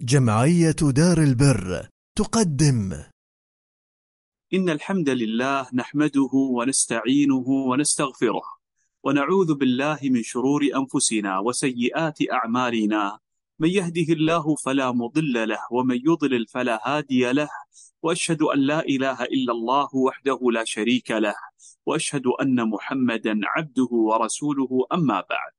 جمعية دار البر تقدم. إن الحمد لله نحمده ونستعينه ونستغفره ونعوذ بالله من شرور أنفسنا وسيئات أعمالنا. من يهده الله فلا مضل له ومن يضلل فلا هادي له. وأشهد أن لا إله إلا الله وحده لا شريك له. وأشهد أن محمدا عبده ورسوله أما بعد.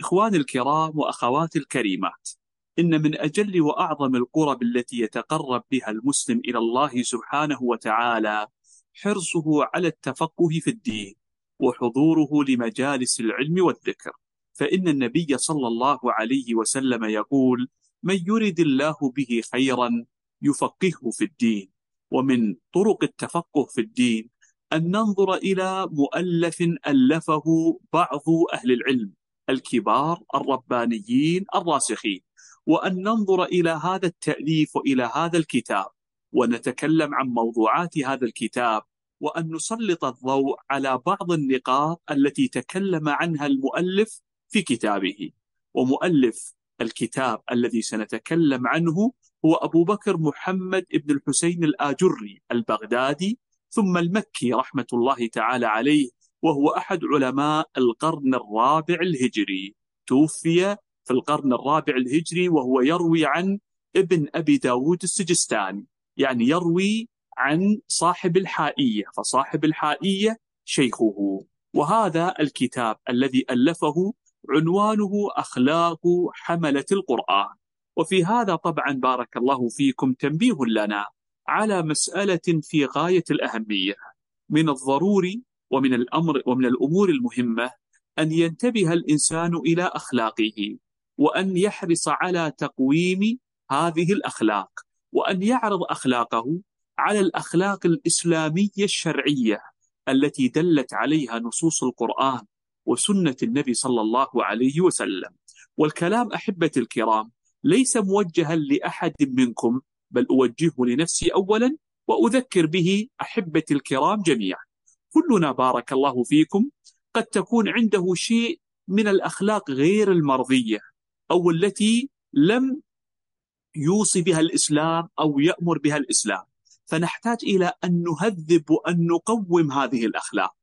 إخواني الكرام وأخواتي الكريمات إن من أجل وأعظم القرب التي يتقرب بها المسلم إلى الله سبحانه وتعالى حرصه على التفقه في الدين وحضوره لمجالس العلم والذكر. فإن النبي صلى الله عليه وسلم يقول من يرد الله به خيرا يفقهه في الدين ومن طرق التفقه في الدين أن ننظر إلى مؤلف ألفه بعض أهل العلم الكبار الربانيين الراسخين. وأن ننظر إلى هذا التأليف وإلى هذا الكتاب ونتكلم عن موضوعات هذا الكتاب وأن نسلط الضوء على بعض النقاط التي تكلم عنها المؤلف في كتابه. ومؤلف الكتاب الذي سنتكلم عنه هو أبو بكر محمد بن الحسين الآجري البغدادي ثم المكي رحمة الله تعالى عليه وهو أحد علماء القرن الرابع الهجري. توفي في القرن الرابع الهجري وهو يروي عن ابن أبي داود السجستاني. يعني يروي عن صاحب الحائية فصاحب الحائية شيخه. وهذا الكتاب الذي ألفه عنوانه أخلاق حملة القرآن. وفي هذا طبعا بارك الله فيكم تنبيه لنا على مسألة في غاية الأهمية. من الضروري ومن الأمر ومن الأمور المهمة أن ينتبه الإنسان إلى أخلاقه. وأن يحرص على تقويم هذه الأخلاق وأن يعرض أخلاقه على الأخلاق الإسلامية الشرعية التي دلت عليها نصوص القرآن وسنة النبي صلى الله عليه وسلم. والكلام أحبتي الكرام ليس موجها لأحد منكم بل أوجهه لنفسي أولا وأذكر به أحبتي الكرام جميعا. كلنا بارك الله فيكم قد تكون عنده شيء من الأخلاق غير المرضية. أو التي لم يوصي بها الإسلام أو يأمر بها الإسلام. فنحتاج إلى أن نهذب وأن نقوم هذه الأخلاق.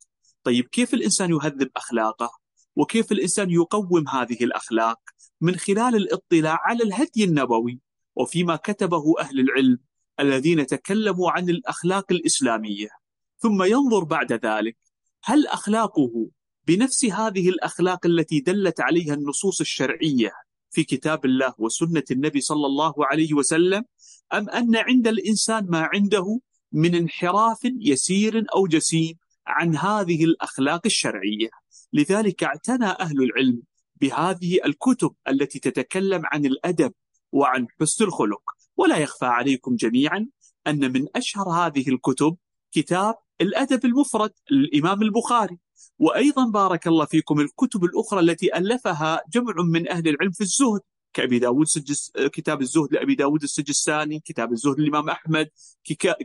طيب كيف الإنسان يهذب أخلاقه؟ وكيف الإنسان يقوم هذه الأخلاق؟ من خلال الاطلاع على الهدي النبوي. وفيما كتبه أهل العلم الذين تكلموا عن الأخلاق الإسلامية. ثم ينظر بعد ذلك هل أخلاقه بنفس هذه الأخلاق التي دلت عليها النصوص الشرعية في كتاب الله وسنة النبي صلى الله عليه وسلم أم أن عند الإنسان ما عنده من انحراف يسير أو جسيم عن هذه الأخلاق الشرعية؟ لذلك اعتنى أهل العلم بهذه الكتب التي تتكلم عن الأدب وعن حسن الخلق. ولا يخفى عليكم جميعا أن من أشهر هذه الكتب كتاب الأدب المفرد للإمام البخاري. وأيضا بارك الله فيكم الكتب الأخرى التي ألفها جمع من أهل العلم في الزهد كأبي داود سجس كتاب الزهد لأبي داود السجستاني كتاب الزهد للإمام أحمد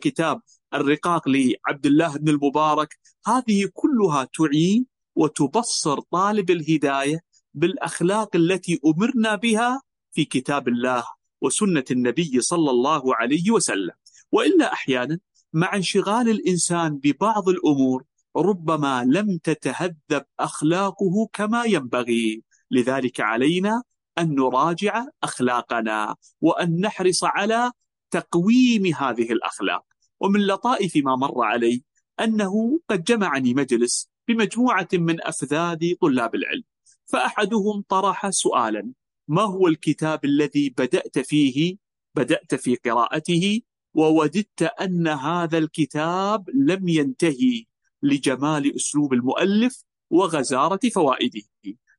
كتاب الرقاق لعبد الله بن المبارك. هذه كلها تعين وتبصر طالب الهداية بالأخلاق التي أمرنا بها في كتاب الله وسنة النبي صلى الله عليه وسلم. وإلا أحيانا مع انشغال الإنسان ببعض الأمور ربما لم تتهذب أخلاقه كما ينبغي. لذلك علينا أن نراجع أخلاقنا وأن نحرص على تقويم هذه الأخلاق. ومن لطائف ما مر علي أنه قد جمعني مجلس بمجموعة من أفذاذ طلاب العلم فأحدهم طرح سؤالا ما هو الكتاب الذي بدأت فيه؟ بدأت في قراءته ووددت أن هذا الكتاب لم ينتهي؟ لجمال أسلوب المؤلف وغزارة فوائده.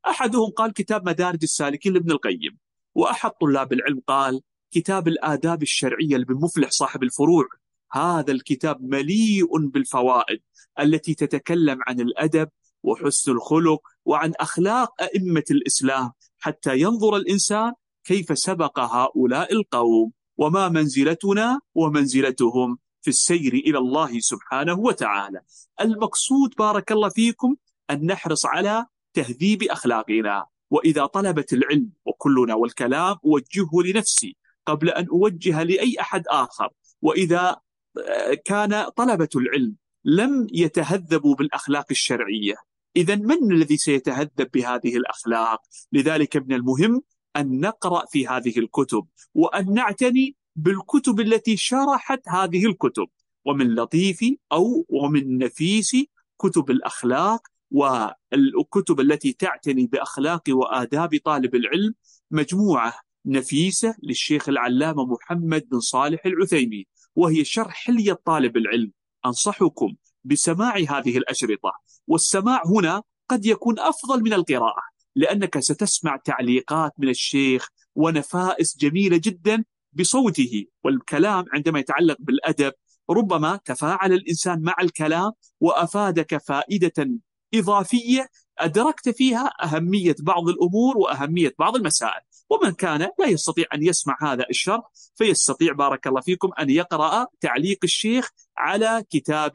أحدهم قال كتاب مدارج السالكين لابن القيم وأحد طلاب العلم قال كتاب الآداب الشرعية لابن مفلح صاحب الفروع. هذا الكتاب مليء بالفوائد التي تتكلم عن الأدب وحسن الخلق وعن أخلاق أئمة الإسلام حتى ينظر الإنسان كيف سبق هؤلاء القوم وما منزلتنا ومنزلتهم. في السير إلى الله سبحانه وتعالى. المقصود بارك الله فيكم أن نحرص على تهذيب أخلاقنا. وإذا طلبت العلم وكلنا والكلام أوجهه لنفسي قبل أن أوجه لأي أحد آخر. وإذا آه، كان طلبة العلم لم يتهذبوا بالأخلاق الشرعية إذا من الذي سيتهذب بهذه الأخلاق؟ لذلك من المهم أن نقرأ في هذه الكتب. وأن نعتني بالكتب التي شرحت هذه الكتب ومن لطيف أو ومن نفيس كتب الأخلاق والكتب التي تعتني بأخلاق وآداب طالب العلم مجموعة نفيسة للشيخ العلامة محمد بن صالح العثيمين وهي شرح حلية طالب العلم. أنصحكم بسماع هذه الأشرطة. والسماع هنا قد يكون أفضل من القراءة لأنك ستسمع تعليقات من الشيخ ونفائس جميلة جدا بصوته والكلام عندما يتعلق بالأدب ربما تفاعل الإنسان مع الكلام وأفادك فائدة إضافية. أدركت فيها أهمية بعض الأمور وأهمية بعض المسائل ومن كان لا يستطيع أن يسمع هذا الشرح فيستطيع بارك الله فيكم أن يقرأ تعليق الشيخ على كتاب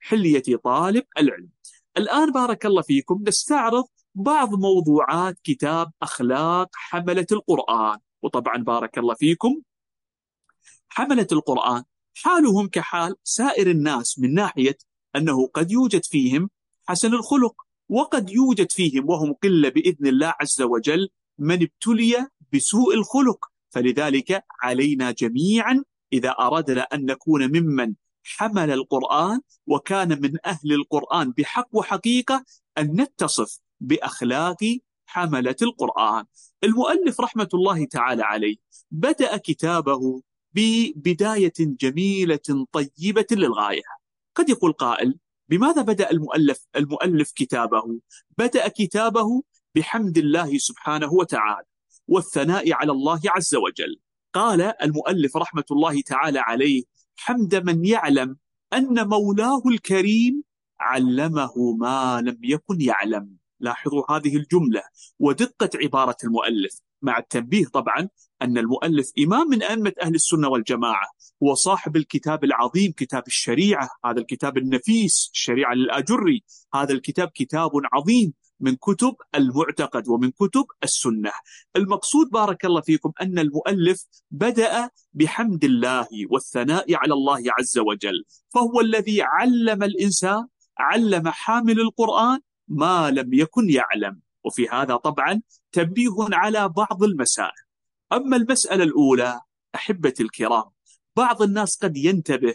حلية طالب العلم. الآن بارك الله فيكم نستعرض بعض موضوعات كتاب أخلاق حملة القرآن وطبعا بارك الله فيكم حملة القرآن حالهم كحال سائر الناس من ناحية أنه قد يوجد فيهم حسن الخلق وقد يوجد فيهم وهم قلة بإذن الله عز وجل من ابتلي بسوء الخلق. فلذلك علينا جميعا إذا أردنا أن نكون ممن حمل القرآن وكان من أهل القرآن بحق وحقيقة أن نتصف بأخلاق حملة القرآن. المؤلف رحمة الله تعالى عليه بدأ كتابه ببداية جميلة طيبة للغاية. قد يقول قائل بماذا بدأ المؤلف المؤلف كتابه؟ بدأ كتابه بحمد الله سبحانه وتعالى والثناء على الله عز وجل. قال المؤلف رحمة الله تعالى عليه حمد من يعلم أن مولاه الكريم علمه ما لم يكن يعلم. لاحظوا هذه الجملة ودقة عبارة المؤلف. مع التنبيه طبعا أن المؤلف إمام من أئمة أهل السنة والجماعة هو صاحب الكتاب العظيم كتاب الشريعة هذا الكتاب النفيس الشريعة للآجري هذا الكتاب كتاب عظيم من كتب المعتقد ومن كتب السنة. المقصود بارك الله فيكم أن المؤلف بدأ بحمد الله والثناء على الله عز وجل فهو الذي علم الإنسان علم حامل القرآن ما لم يكن يعلم. وفي هذا طبعا تنبيه على بعض المسائل. أما المسألة الأولى أحبتي الكرام بعض الناس قد ينتبه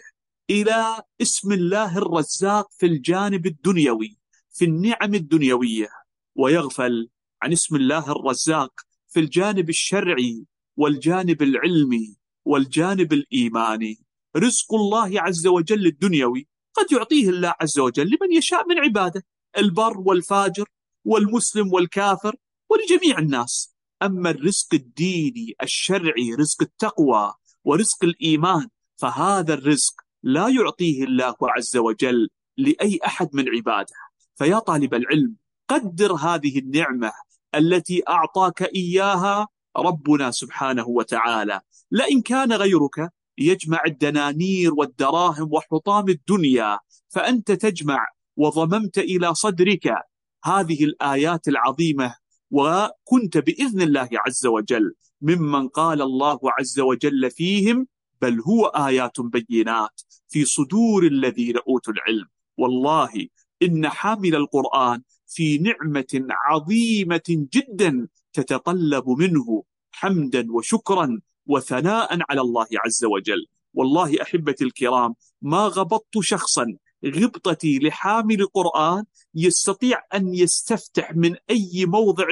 إلى اسم الله الرزاق في الجانب الدنيوي في النعم الدنيوية ويغفل عن اسم الله الرزاق في الجانب الشرعي والجانب العلمي والجانب الإيماني. رزق الله عز وجل الدنيوي قد يعطيه الله عز وجل لمن يشاء من عباده البر والفاجر والمسلم والكافر ولجميع الناس. أما الرزق الديني الشرعي رزق التقوى ورزق الإيمان فهذا الرزق لا يعطيه الله عز وجل لأي أحد من عباده. فيا طالب العلم قدر هذه النعمة التي أعطاك إياها ربنا سبحانه وتعالى. لئن كان غيرك يجمع الدنانير والدراهم وحطام الدنيا فأنت تجمع وضممت إلى صدرك هذه الآيات العظيمة وكنت بإذن الله عز وجل ممن قال الله عز وجل فيهم بل هو آيات بينات في صدور الذين أوتوا العلم. والله إن حامل القرآن في نعمة عظيمة جدا تتطلب منه حمدا وشكرا وثناء على الله عز وجل. والله أحبتي الكرام ما غبطت شخصا غبطتي لحامل قرآن يستطيع أن يستفتح من أي موضع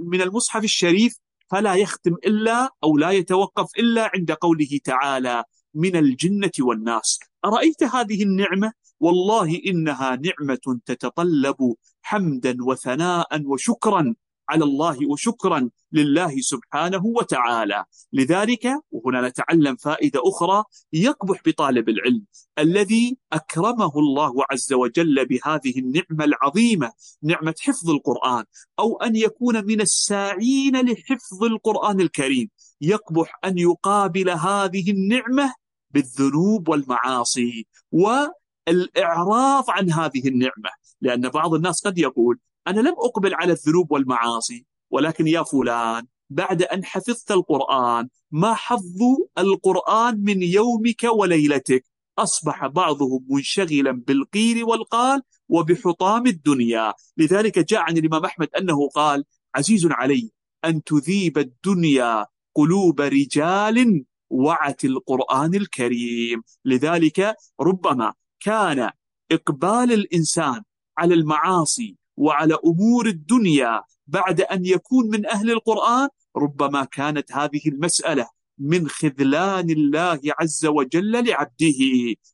من المصحف الشريف فلا يختم إلا أو لا يتوقف إلا عند قوله تعالى من الجنة والناس أرأيت هذه النعمة؟ والله إنها نعمة تتطلب حمدا وثناء وشكرا على الله وشكرا لله سبحانه وتعالى. لذلك وهنا نتعلم فائدة أخرى يقبح بطالب العلم الذي أكرمه الله عز وجل بهذه النعمة العظيمة نعمة حفظ القرآن أو أن يكون من الساعين لحفظ القرآن الكريم. يقبح أن يقابل هذه النعمة بالذنوب والمعاصي والإعراض عن هذه النعمة. لأن بعض الناس قد يقول أنا لم أقبل على الذنوب والمعاصي ولكن يا فلان بعد أن حفظت القرآن ما حظ القرآن من يومك وليلتك؟ أصبح بعضهم منشغلا بالقيل والقال وبحطام الدنيا. لذلك جاء عن الإمام أحمد أنه قال عزيز علي أن تذيب الدنيا قلوب رجال وعت القرآن الكريم. لذلك ربما كان إقبال الإنسان على المعاصي وعلى أمور الدنيا بعد أن يكون من أهل القرآن ربما كانت هذه المسألة من خذلان الله عز وجل لعبده.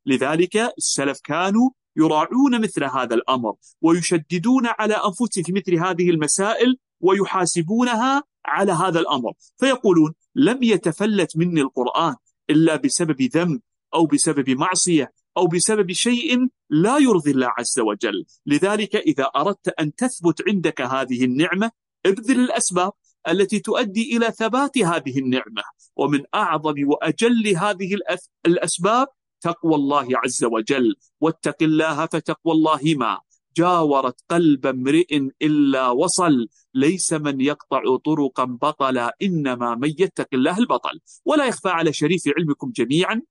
لذلك السلف كانوا يراعون مثل هذا الأمر ويشددون على أنفسهم في مثل هذه المسائل ويحاسبونها على هذا الأمر. فيقولون لم يتفلت مني القرآن إلا بسبب ذنب أو بسبب معصية. أو بسبب شيء لا يرضي الله عز وجل. لذلك إذا أردت أن تثبت عندك هذه النعمة ابذل الأسباب التي تؤدي إلى ثبات هذه النعمة. ومن أعظم وأجل هذه الأسباب تقوى الله عز وجل. واتق الله فتقوى الله ما. جاورت قلب امرئ إلا وصل. ليس من يقطع طرقا بطلا إنما من يتق الله البطل. ولا يخفى على شريف علمكم جميعا.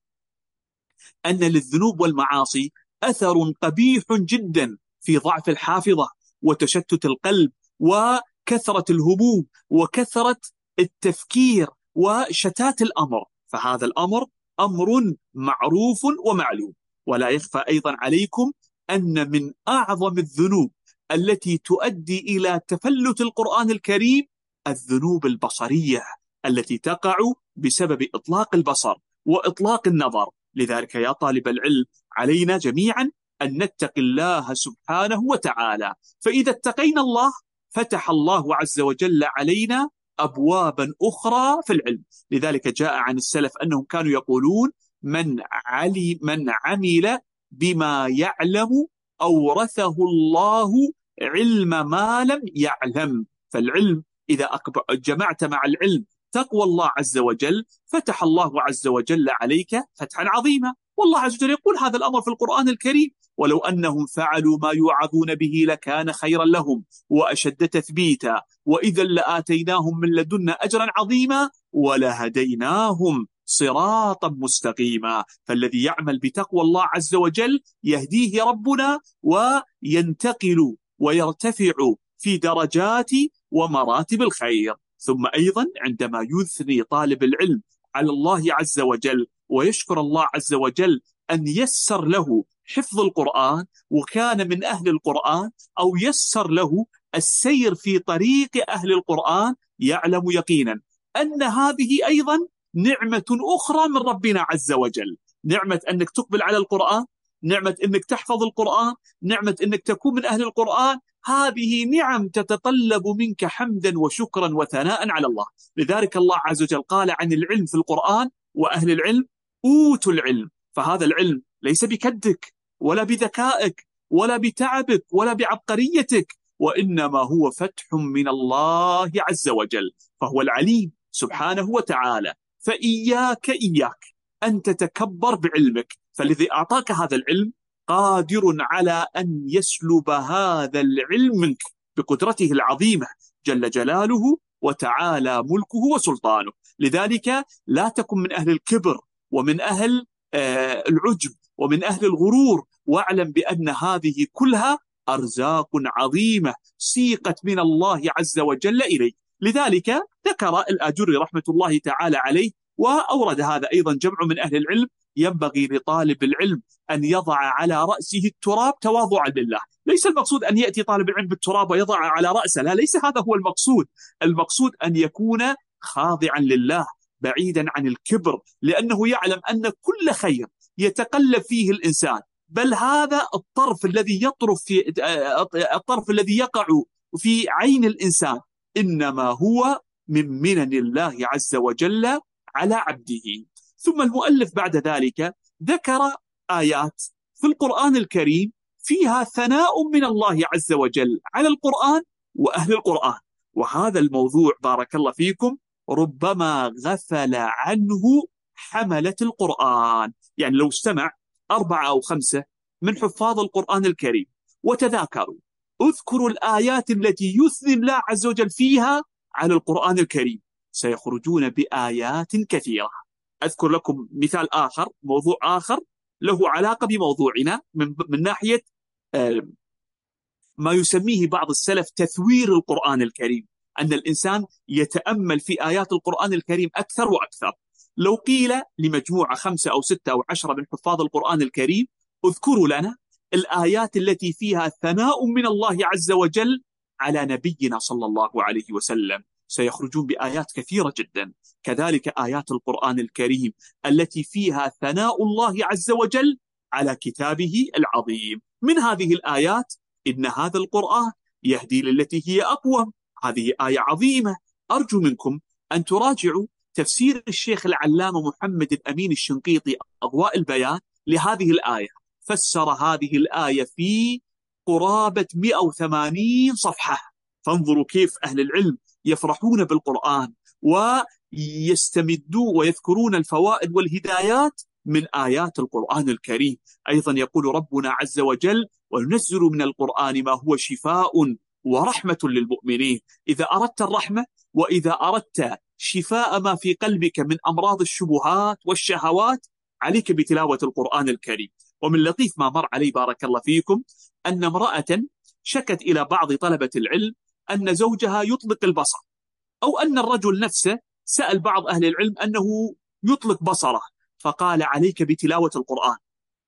أن للذنوب والمعاصي أثر قبيح جدا في ضعف الحافظة وتشتت القلب وكثرة الهموم وكثرة التفكير وشتات الأمر. فهذا الأمر أمر معروف ومعلوم. ولا يخفى أيضا عليكم أن من أعظم الذنوب التي تؤدي إلى تفلت القرآن الكريم الذنوب البصرية التي تقع بسبب إطلاق البصر وإطلاق النظر. لذلك يا طالب العلم علينا جميعا أن نتقي الله سبحانه وتعالى. فإذا اتقينا الله فتح الله عز وجل علينا أبوابا أخرى في العلم. لذلك جاء عن السلف أنهم كانوا يقولون من علي من عمل بما يعلم أورثه الله علم ما لم يعلم. فالعلم إذا جمعت مع العلم تقوى الله عز وجل فتح الله عز وجل عليك فتحا عظيما. والله عز وجل يقول هذا الأمر في القرآن الكريم ولو أنهم فعلوا ما يوعظون به لكان خيرا لهم وأشد تثبيتا وإذا لآتيناهم من لدنا أجرا عظيما ولهديناهم صراطا مستقيما. فالذي يعمل بتقوى الله عز وجل يهديه ربنا وينتقل ويرتفع في درجات ومراتب الخير. ثم أيضا عندما يثني طالب العلم على الله عز وجل ويشكر الله عز وجل أن يسر له حفظ القرآن وكان من أهل القرآن أو يسر له السير في طريق أهل القرآن يعلم يقينا أن هذه أيضا نعمة أخرى من ربنا عز وجل. نعمة أنك تقبل على القرآن نعمة أنك تحفظ القرآن نعمة أنك تكون من أهل القرآن هذه نعم تتطلب منك حمدا وشكرا وثناء على الله. لذلك الله عز وجل قال عن العلم في القرآن وأهل العلم أوتوا العلم. فهذا العلم ليس بكدك ولا بذكائك ولا بتعبك ولا بعبقريتك وإنما هو فتح من الله عز وجل فهو العليم سبحانه وتعالى. فإياك إياك أن تتكبر بعلمك. فالذي أعطاك هذا العلم قادر على أن يسلب هذا العلم منك بقدرته العظيمة. جل جلاله وتعالى ملكه وسلطانه. لذلك لا تكن من أهل الكبر ومن أهل آه، العجب ومن أهل الغرور. واعلم بأن هذه كلها أرزاق عظيمة سيقت من الله عز وجل إليك. لذلك ذكر الآجري رحمة الله تعالى عليه وأورد هذا أيضا جمع من أهل العلم ينبغي لطالب العلم أن يضع على رأسه التراب تواضعا لله. ليس المقصود أن يأتي طالب العلم بالتراب ويضع على رأسه لا ليس هذا هو المقصود. المقصود أن يكون خاضعا لله بعيدا عن الكبر لأنه يعلم أن كل خير يتقلب فيه الإنسان. بل هذا الطرف الذي يطرف في الطرف الذي يقع في عين الإنسان إنما هو من منن الله عز وجل على عبده. ثم المؤلف بعد ذلك ذكر آيات في القرآن الكريم فيها ثناء من الله عز وجل على القرآن وأهل القرآن. وهذا الموضوع بارك الله فيكم ربما غفل عنه حملة القرآن. يعني لو استمع أربعة أو خمسة من حفاظ القرآن الكريم وتذاكروا اذكروا الآيات التي يثني الله عز وجل فيها على القرآن الكريم. سيخرجون بآيات كثيرة. أذكر لكم مثال آخر موضوع آخر له علاقة بموضوعنا من, من ناحية آه، ما يسميه بعض السلف تثوير القرآن الكريم أن الإنسان يتأمل في آيات القرآن الكريم أكثر وأكثر. لو قيل لمجموعة خمسة أو ستة أو عشرة من حفاظ القرآن الكريم اذكروا لنا الآيات التي فيها ثناء من الله عز وجل على نبينا صلى الله عليه وسلم. سيخرجون بآيات كثيرة جدا. كذلك آيات القرآن الكريم التي فيها ثناء الله عز وجل على كتابه العظيم. من هذه الآيات؟ إن هذا القرآن يهدي للتي هي أقوم. هذه آية عظيمة. أرجو منكم أن تراجعوا تفسير الشيخ العلامة محمد الأمين الشنقيطي أضواء البيان لهذه الآية. فسر هذه الآية في قرابة 180 صفحة. فانظروا كيف أهل العلم يفرحون بالقرآن ويستمدون ويذكرون الفوائد والهدايات من آيات القرآن الكريم. أيضا يقول ربنا عز وجل وننزل من القرآن ما هو شفاء ورحمة للمؤمنين. إذا أردت الرحمة وإذا أردت شفاء ما في قلبك من أمراض الشبهات والشهوات عليك بتلاوة القرآن الكريم. ومن لطيف ما مر علي بارك الله فيكم أن امرأة شكت إلى بعض طلبة العلم أن زوجها يطلق البصر أو أن الرجل نفسه سأل بعض أهل العلم أنه يطلق بصره فقال عليك بتلاوة القرآن.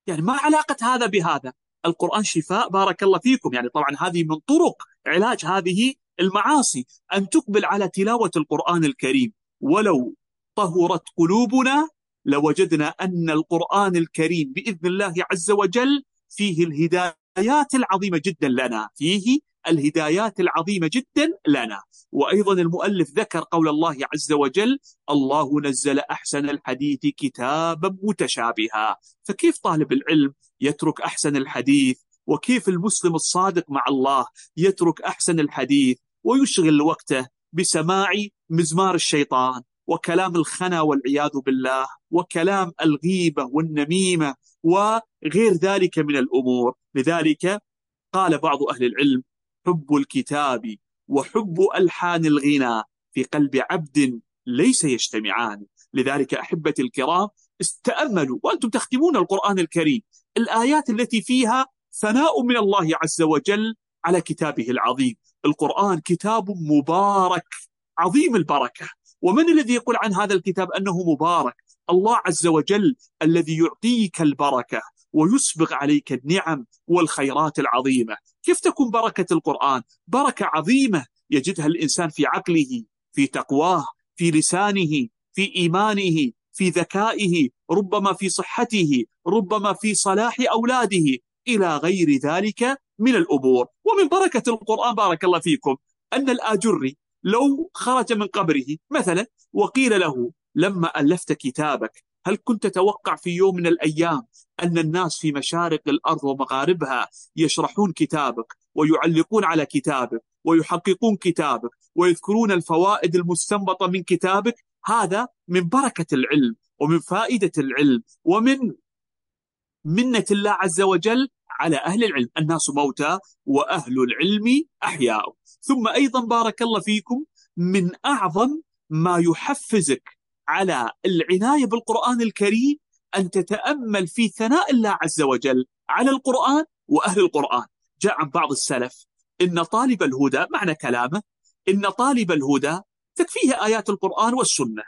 يعني ما علاقة هذا بهذا؟ القرآن شفاء بارك الله فيكم. يعني طبعا هذه من طرق علاج هذه المعاصي أن تقبل على تلاوة القرآن الكريم. ولو طهرت قلوبنا لوجدنا أن القرآن الكريم بإذن الله عز وجل فيه الهدايات العظيمة جدا لنا فيه الهدايات العظيمة جدا لنا. وأيضا المؤلف ذكر قول الله عز وجل الله نزل أحسن الحديث كتابا متشابها. فكيف طالب العلم يترك أحسن الحديث؟ وكيف المسلم الصادق مع الله يترك أحسن الحديث؟ ويشغل وقته بسماع مزمار الشيطان وكلام الخنا والعياذ بالله وكلام الغيبة والنميمة وغير ذلك من الأمور. لذلك قال بعض أهل العلم حب الكتاب وحب ألحان الغنى في قلب عبد ليس يجتمعان. لذلك أحبتي الكرام استأملوا وأنتم تختمون القرآن الكريم. الآيات التي فيها ثناء من الله عز وجل على كتابه العظيم. القرآن كتاب مبارك عظيم البركة. ومن الذي يقول عن هذا الكتاب أنه مبارك؟ الله عز وجل الذي يعطيك البركة ويسبغ عليك النعم والخيرات العظيمة. كيف تكون بركة القرآن؟ بركة عظيمة يجدها الإنسان في عقله في تقواه في لسانه في إيمانه في ذكائه ربما في صحته ربما في صلاح أولاده إلى غير ذلك من الأمور. ومن بركة القرآن بارك الله فيكم أن الآجري لو خرج من قبره مثلا وقيل له لما ألفت كتابك هل كنت تتوقع في يوم من الأيام أن الناس في مشارق الأرض ومغاربها يشرحون كتابك ويعلقون على كتابك ويحققون كتابك ويذكرون الفوائد المستنبطة من كتابك؟ هذا من بركة العلم ومن فائدة العلم ومن منة الله عز وجل على أهل العلم. الناس موتى وأهل العلم أحياء. ثم أيضا بارك الله فيكم من أعظم ما يحفزك على العناية بالقرآن الكريم أن تتأمل في ثناء الله عز وجل على القرآن وأهل القرآن. جاء عن بعض السلف إن طالب الهدى معنى كلامه إن طالب الهدى تكفيه آيات القرآن والسنة.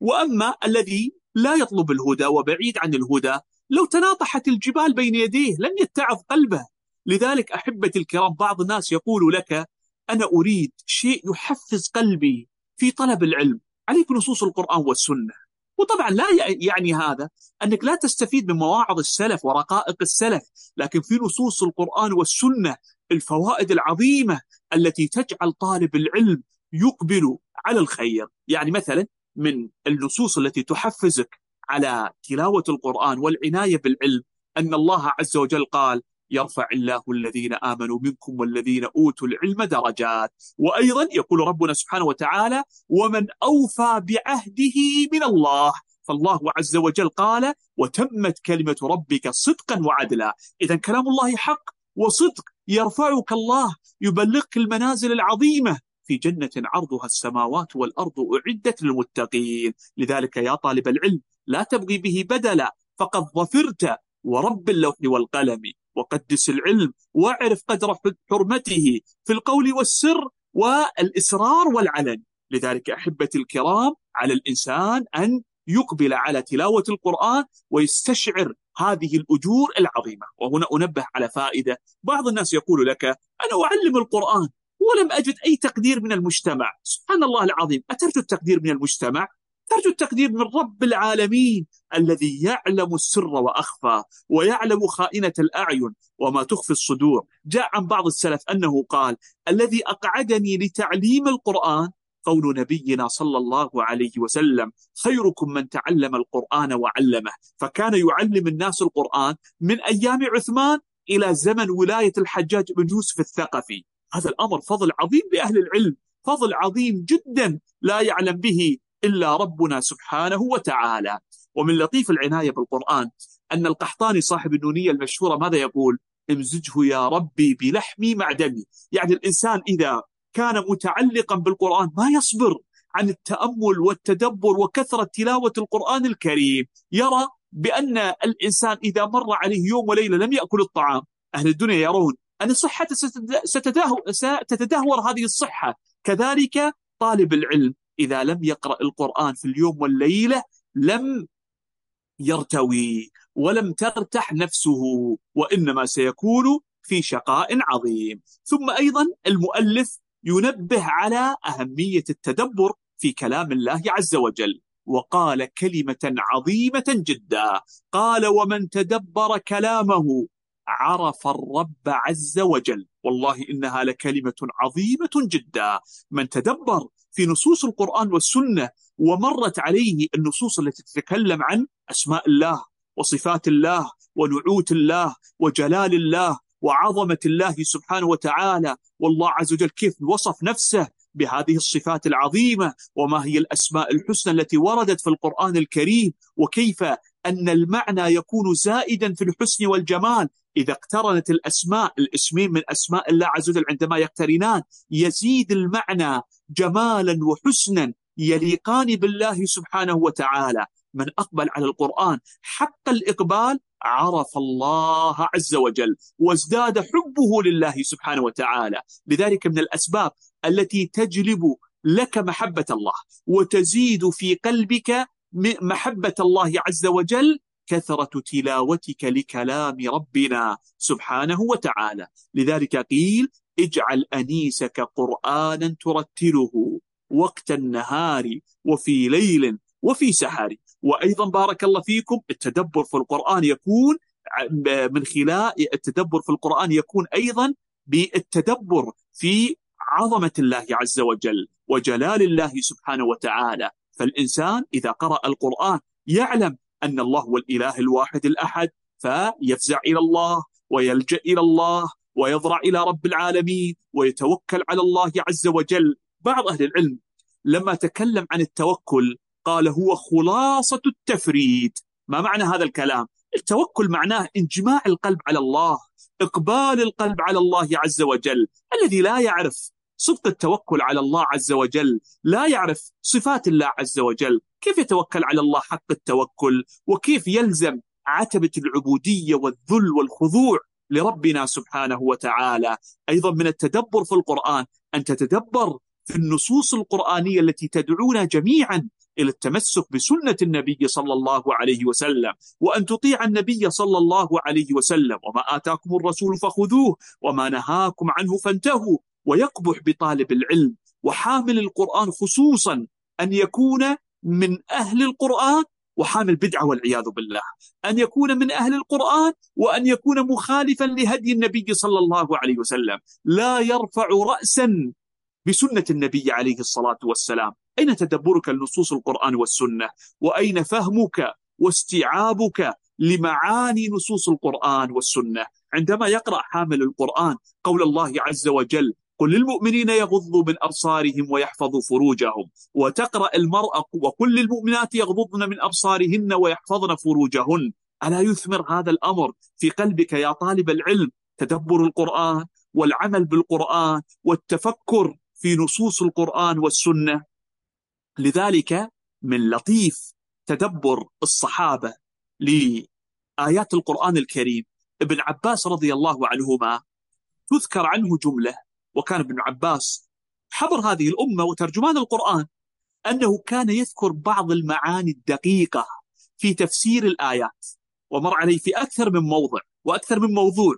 وأما الذي لا يطلب الهدى وبعيد عن الهدى لو تناطحت الجبال بين يديه لن يتعظ قلبه. لذلك أحبتي الكرام بعض الناس يقول لك أنا أريد شيء يحفز قلبي في طلب العلم. عليك نصوص القرآن والسنة. وطبعا لا يعني هذا أنك لا تستفيد من مواعظ السلف ورقائق السلف لكن في نصوص القرآن والسنة الفوائد العظيمة التي تجعل طالب العلم يقبل على الخير. يعني مثلا من النصوص التي تحفزك على تلاوة القرآن والعناية بالعلم أن الله عز وجل قال يرفع الله الذين آمنوا منكم والذين أوتوا العلم درجات. وأيضا يقول ربنا سبحانه وتعالى ومن أوفى بعهده من الله فالله عز وجل قال وتمت كلمة ربك صدقا وعدلا إذا كلام الله حق وصدق. يرفعك الله يبلغك المنازل العظيمة. في جنة عرضها السماوات والأرض أعدت للمتقين. لذلك يا طالب العلم لا تبغي به بدلا فقد ظفرت ورب اللوح والقلم. وقدس العلم واعرف قدر حرمته في القول والسر والإسرار والعلن. لذلك أحبتي الكرام على الإنسان أن يقبل على تلاوة القرآن ويستشعر هذه الأجور العظيمة. وهنا أنبه على فائدة. بعض الناس يقول لك أنا أعلم القرآن ولم أجد أي تقدير من المجتمع. سبحان الله العظيم. أترجو التقدير من المجتمع؟ ترجو التقدير من رب العالمين الذي يعلم السر وأخفى ويعلم خائنة الأعين وما تخفي الصدور. جاء عن بعض السلف أنه قال الذي أقعدني لتعليم القرآن قول نبينا صلى الله عليه وسلم خيركم من تعلم القرآن وعلمه. فكان يعلم الناس القرآن من أيام عثمان إلى زمن ولاية الحجاج بن يوسف الثقفي. هذا الأمر فضل عظيم لأهل العلم فضل عظيم جدا لا يعلم به إلا ربنا سبحانه وتعالى. ومن لطيف العناية بالقرآن أن القحطاني صاحب النونية المشهورة ماذا يقول؟ امزجه يا ربي بلحمي مع دمي. يعني الإنسان إذا كان متعلقا بالقرآن ما يصبر عن التأمل والتدبر وكثرة تلاوة القرآن الكريم. يرى بأن الإنسان إذا مر عليه يوم وليلة لم يأكل الطعام. أهل الدنيا يرون أن صحته ستتدهور هذه الصحة. كذلك طالب العلم. إذا لم يقرأ القرآن في اليوم والليلة لم يرتوي ولم ترتح نفسه وإنما سيكون في شقاء عظيم. ثم أيضا المؤلف ينبه على أهمية التدبر في كلام الله عز وجل وقال كلمة عظيمة جدا. قال ومن تدبر كلامه عرف الرب عز وجل والله إنها لكلمة عظيمة جدا. من تدبر في نصوص القرآن والسنة ومرت عليه النصوص التي تتكلم عن أسماء الله وصفات الله ونعوت الله وجلال الله وعظمة الله سبحانه وتعالى. والله عز وجل كيف وصف نفسه بهذه الصفات العظيمة وما هي الأسماء الحسنى التي وردت في القرآن الكريم وكيف أن المعنى يكون زائدا في الحسن والجمال. إذا اقترنت الأسماء الاسمين من أسماء الله عز وجل عندما يقترنان يزيد المعنى جمالا وحسنا يليقان بالله سبحانه وتعالى. من أقبل على القرآن حق الإقبال عرف الله عز وجل وازداد حبه لله سبحانه وتعالى. لذلك من الأسباب التي تجلب لك محبة الله وتزيد في قلبك محبة الله عز وجل كثرة تلاوتك لكلام ربنا سبحانه وتعالى. لذلك قيل اجعل أنيسك قرآنا ترتله وقت النهار وفي ليل وفي سحر وأيضا بارك الله فيكم التدبر في القرآن يكون من خلال التدبر في القرآن يكون أيضا بالتدبر في عظمة الله عز وجل وجلال الله سبحانه وتعالى. فالإنسان إذا قرأ القرآن يعلم أن الله هو الإله الواحد الأحد فيفزع إلى الله ويلجأ إلى الله ويضرع إلى رب العالمين ويتوكل على الله عز وجل. بعض أهل العلم لما تكلم عن التوكل قال هو خلاصة التفريد. ما معنى هذا الكلام؟ التوكل معناه إنجماع القلب على الله إقبال القلب على الله عز وجل. الذي لا يعرف صدق التوكل على الله عز وجل لا يعرف صفات الله عز وجل. كيف يتوكل على الله حق التوكل؟ وكيف يلزم عتبة العبودية والذل والخضوع؟ لربنا سبحانه وتعالى. أيضا من التدبر في القرآن أن تتدبر في النصوص القرآنية التي تدعونا جميعا إلى التمسك بسنة النبي صلى الله عليه وسلم وأن تطيع النبي صلى الله عليه وسلم. وما آتاكم الرسول فخذوه وما نهاكم عنه فانتهوا. ويقبح بطالب العلم وحامل القرآن خصوصا أن يكون من أهل القرآن وحامل بدعة والعياذ بالله. أن يكون من أهل القرآن وأن يكون مخالفا لهدي النبي صلى الله عليه وسلم. لا يرفع رأسا بسنة النبي عليه الصلاة والسلام. أين تدبرك لنصوص القرآن والسنة؟ وأين فهمك واستيعابك لمعاني نصوص القرآن والسنة؟ عندما يقرأ حامل القرآن قول الله عز وجل قل للمؤمنين يغضوا من أبصارهم ويحفظوا فروجهم وتقرأ المرأة وكل المؤمنات يغضضن من أبصارهن ويحفظن فروجهن. ألا يثمر هذا الأمر في قلبك يا طالب العلم؟ تدبر القرآن والعمل بالقرآن والتفكر في نصوص القرآن والسنة. لذلك من لطيف تدبر الصحابة لآيات القرآن الكريم. ابن عباس رضي الله عنهما تذكر عنه جملة وكان ابن عباس حبر هذه الأمة وترجمان القرآن أنه كان يذكر بعض المعاني الدقيقة في تفسير الآيات ومر عليه في أكثر من موضع وأكثر من موضوع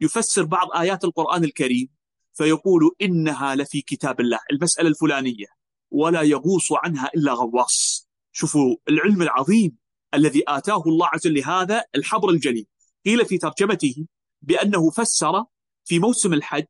يفسر بعض آيات القرآن الكريم فيقول إنها لفي كتاب الله المسألة الفلانية ولا يغوص عنها إلا غواص. شوفوا العلم العظيم الذي آتاه الله عز وجل لهذا الحبر الجليل. قيل في ترجمته بأنه فسر في موسم الحج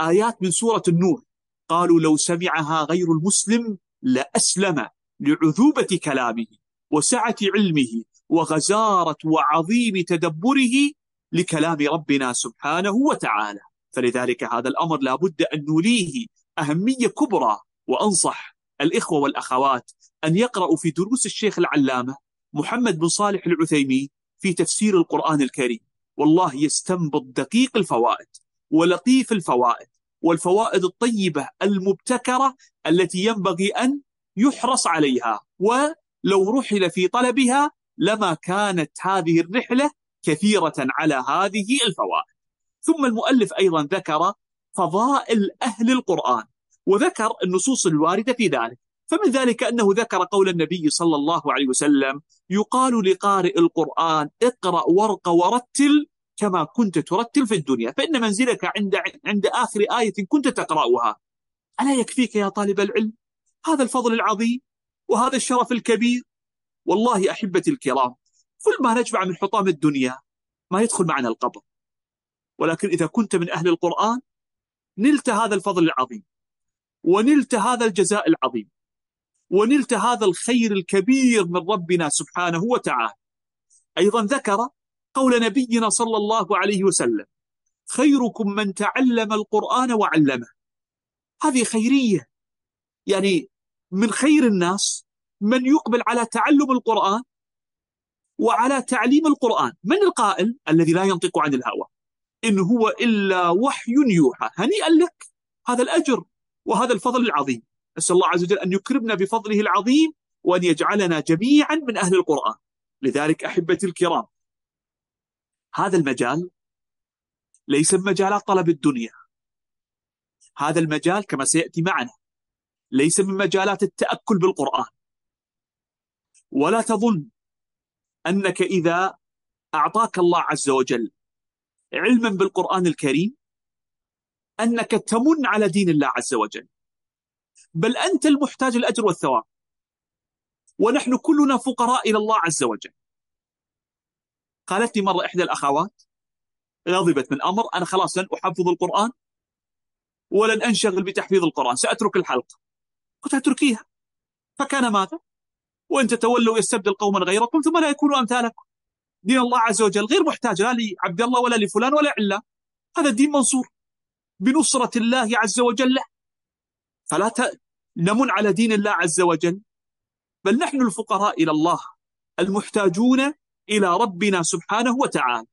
آيات من سورة النور. قالوا لو سمعها غير المسلم لأسلم لعذوبة كلامه وسعة علمه وغزارة وعظيم تدبره لكلام ربنا سبحانه وتعالى. فلذلك هذا الأمر لا بد أن نوليه أهمية كبرى. وأنصح الإخوة والأخوات أن يقرأوا في دروس الشيخ العلامة محمد بن صالح العثيمين في تفسير القرآن الكريم. والله يستنبط دقيق الفوائد. ولطيف الفوائد والفوائد الطيبة المبتكرة التي ينبغي أن يحرص عليها. ولو رحل في طلبها لما كانت هذه الرحلة كثيرة على هذه الفوائد. ثم المؤلف أيضا ذكر فضائل أهل القرآن وذكر النصوص الواردة في ذلك. فمن ذلك أنه ذكر قول النبي صلى الله عليه وسلم يقال لقارئ القرآن اقرأ ورق ورتل كما كنت ترتل في الدنيا فإن منزلك عند عند آخر آية كنت تقرأها. ألا يكفيك يا طالب العلم؟ هذا الفضل العظيم وهذا الشرف الكبير. والله أحبتي الكرام كل ما نجمع من حطام الدنيا ما يدخل معنا القبر. ولكن إذا كنت من أهل القرآن نلت هذا الفضل العظيم ونلت هذا الجزاء العظيم ونلت هذا الخير الكبير من ربنا سبحانه وتعالى. أيضا ذكر قول نبينا صلى الله عليه وسلم خيركم من تعلم القرآن وعلمه. هذه خيرية. يعني من خير الناس من يقبل على تعلم القرآن وعلى تعليم القرآن. من القائل؟ الذي لا ينطق عن الهوى. إن هو إلا وحي يوحى. هنيئا لك. هذا الأجر وهذا الفضل العظيم. أسأل الله عز وجل أن يكرمنا بفضله العظيم وأن يجعلنا جميعا من أهل القرآن. لذلك أحبتي الكرام هذا المجال ليس مجالات طلب الدنيا. هذا المجال كما سيأتي معنا ليس من مجالات التأكل بالقرآن. ولا تظن أنك إذا أعطاك الله عز وجل علما بالقرآن الكريم أنك تمن على دين الله عز وجل. بل أنت المحتاج الأجر والثواب. ونحن كلنا فقراء إلى الله عز وجل. قالت لي مرة إحدى الأخوات غضبت من أمر أنا خلاص لن أحفظ القرآن ولن أنشغل بتحفيظ القرآن سأترك الحلقة. قلت اتركيها فكان ماذا وإن تتولوا يستبدل قوما غيركم ثم لا يكونوا أمثالكم. دين الله عز وجل غير محتاج لا لعبد الله ولا لفلان ولا علان. هذا الدين منصور بنصرة الله عز وجل. له فلا نمن على دين الله عز وجل بل نحن الفقراء إلى الله المحتاجون إلى ربنا سبحانه وتعالى.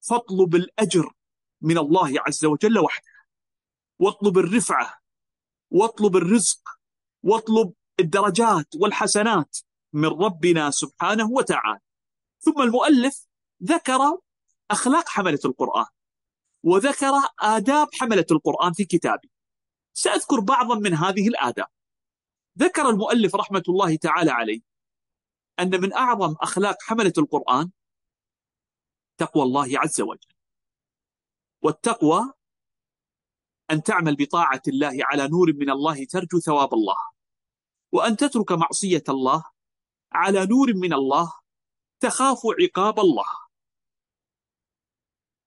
فاطلب الأجر من الله عز وجل وحده. واطلب الرفعة واطلب الرزق واطلب الدرجات والحسنات من ربنا سبحانه وتعالى. ثم المؤلف ذكر أخلاق حملة القرآن وذكر آداب حملة القرآن في كتابه. سأذكر بعضا من هذه الآداب. ذكر المؤلف رحمة الله تعالى عليه أن من أعظم أخلاق حملة القرآن تقوى الله عز وجل. والتقوى أن تعمل بطاعة الله على نور من الله ترجو ثواب الله. وأن تترك معصية الله على نور من الله تخاف عقاب الله.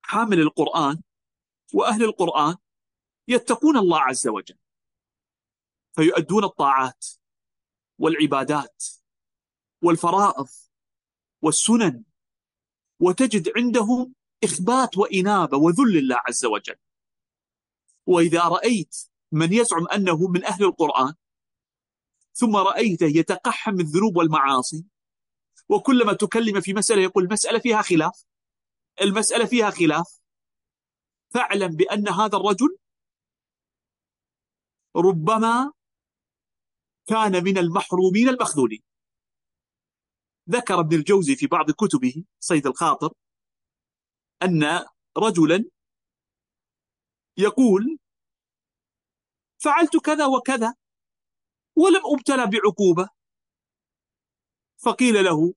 حامل القرآن وأهل القرآن يتقون الله عز وجل. فيؤدون الطاعات والعبادات والفرائض والسنن وتجد عندهم إخبات وإنابة وذل الله عز وجل. وإذا رأيت من يزعم أنه من أهل القرآن ثم رأيته يتقحم الذنوب والمعاصي وكلما تكلم في مسألة يقول المسألة فيها خلاف المسألة فيها خلاف فاعلم بأن هذا الرجل ربما كان من المحرومين المخذولين. ذكر ابن الجوزي في بعض كتبه صيد الخاطر أن رجلا يقول فعلت كذا وكذا ولم أبتلى بعقوبة. فقيل له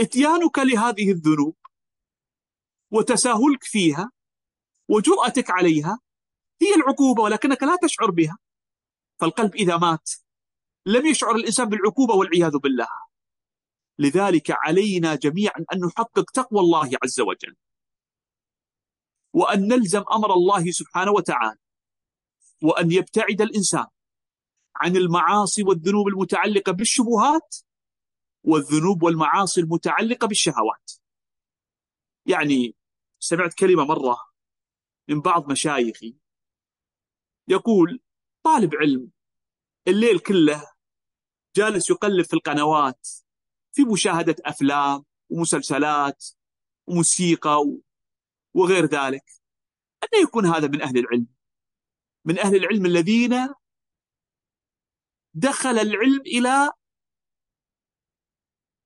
إتيانك لهذه الذنوب وتساهلك فيها وجرأتك عليها هي العقوبة ولكنك لا تشعر بها. فالقلب إذا مات لم يشعر الإنسان بالعقوبة والعياذ بالله. لذلك علينا جميعا أن نحقق تقوى الله عز وجل. وأن نلزم أمر الله سبحانه وتعالى. وأن يبتعد الإنسان عن المعاصي والذنوب المتعلقة بالشبهات والذنوب والمعاصي المتعلقة بالشهوات. يعني سمعت كلمة مرة من بعض مشايخي يقول طالب علم الليل كله جالس يقلب في القنوات في مشاهدة أفلام ومسلسلات وموسيقى وغير ذلك أن يكون هذا من أهل العلم؟ من أهل العلم الذين دخل العلم إلى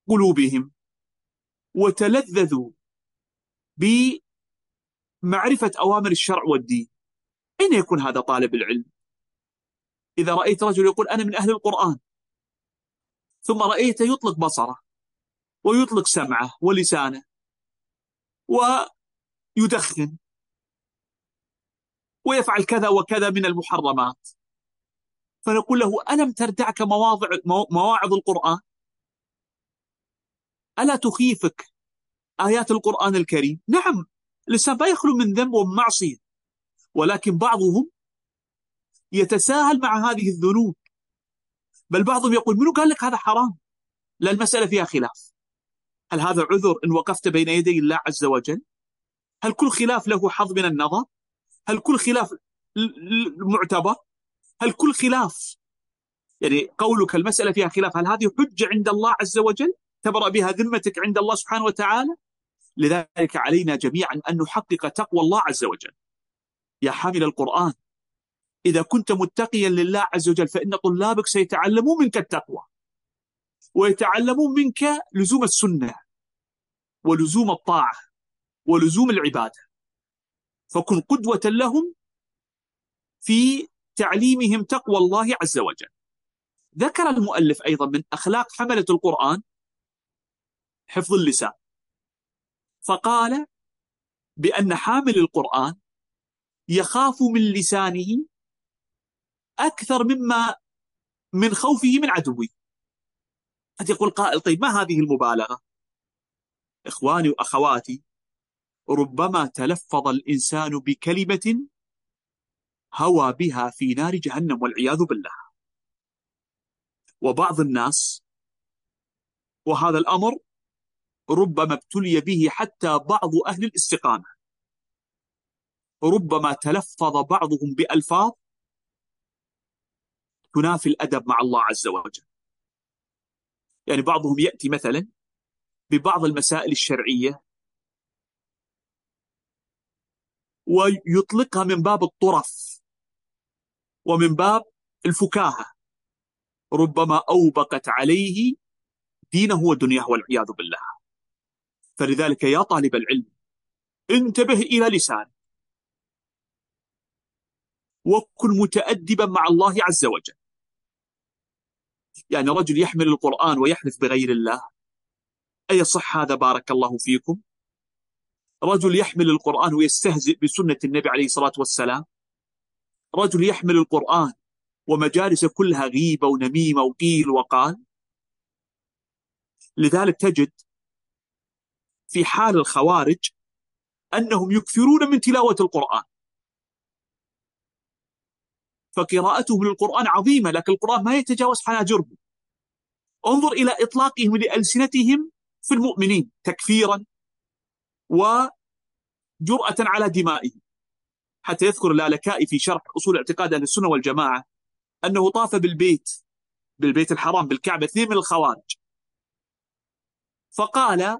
قلوبهم وتلذذوا بمعرفة أوامر الشرع والدين. أين يكون هذا طالب العلم؟ إذا رأيت رجل يقول أنا من أهل القرآن ثم رأيته يطلق بصره ويطلق سمعه ولسانه ويدخن ويفعل كذا وكذا من المحرمات. فنقول له ألم تردعك مواضع مواعظ القرآن؟ ألا تخيفك آيات القرآن الكريم؟ نعم الإنسان لا يخلو من ذنب ومعصية ولكن بعضهم يتساهل مع هذه الذنوب. بل بعضهم يقول منو قال لك هذا حرام؟ لا المسألة فيها خلاف. هل هذا عذر إن وقفت بين يدي الله عز وجل؟ هل كل خلاف له حظ من النظر؟ هل كل خلاف معتبر؟ هل كل خلاف يعني قولك المسألة فيها خلاف هل هذه حجة عند الله عز وجل؟ تبرأ بها ذمتك عند الله سبحانه وتعالى؟ لذلك علينا جميعا أن نحقق تقوى الله عز وجل. يا حامل القرآن إذا كنت متقيا لله عز وجل فإن طلابك سيتعلمون منك التقوى ويتعلمون منك لزوم السنة ولزوم الطاعة ولزوم العبادة. فكن قدوة لهم في تعليمهم تقوى الله عز وجل. ذكر المؤلف أيضا من أخلاق حملة القرآن حفظ اللسان. فقال بأن حامل القرآن يخاف من لسانه أكثر مما من خوفه من عدوه قد يقول قائل طيب ما هذه المبالغة؟ إخواني وأخواتي ربما تلفظ الإنسان بكلمة هوى بها في نار جهنم والعياذ بالله. وبعض الناس وهذا الأمر ربما ابتلي به حتى بعض أهل الاستقامة. ربما تلفظ بعضهم بألفاظ تنافي الأدب مع الله عز وجل. يعني بعضهم يأتي مثلا ببعض المسائل الشرعية ويطلقها من باب الطرف ومن باب الفكاهة. ربما أوبقت عليه دينه ودنياه والعياذ بالله. فلذلك يا طالب العلم انتبه إلى لسانك. وكن متأدبا مع الله عز وجل. يعني رجل يحمل القرآن ويحلف بغير الله. أي صح هذا بارك الله فيكم؟ رجل يحمل القرآن ويستهزئ بسنة النبي عليه الصلاة والسلام. رجل يحمل القرآن ومجالس كلها غيبة ونميمة وقيل وقال. لذلك تجد في حال الخوارج أنهم يكثرون من تلاوة القرآن. فقراءتهم للقرآن عظيمة لكن القرآن ما يتجاوز حناجرهم انظر إلى إطلاقهم لألسنتهم في المؤمنين تكفيرا وجرأة على دمائهم. حتى يذكر اللالكائي في شرح أصول اعتقاد أهل السنة والجماعة أنه طاف بالبيت بالبيت الحرام بالكعبة اثنين من الخوارج. فقال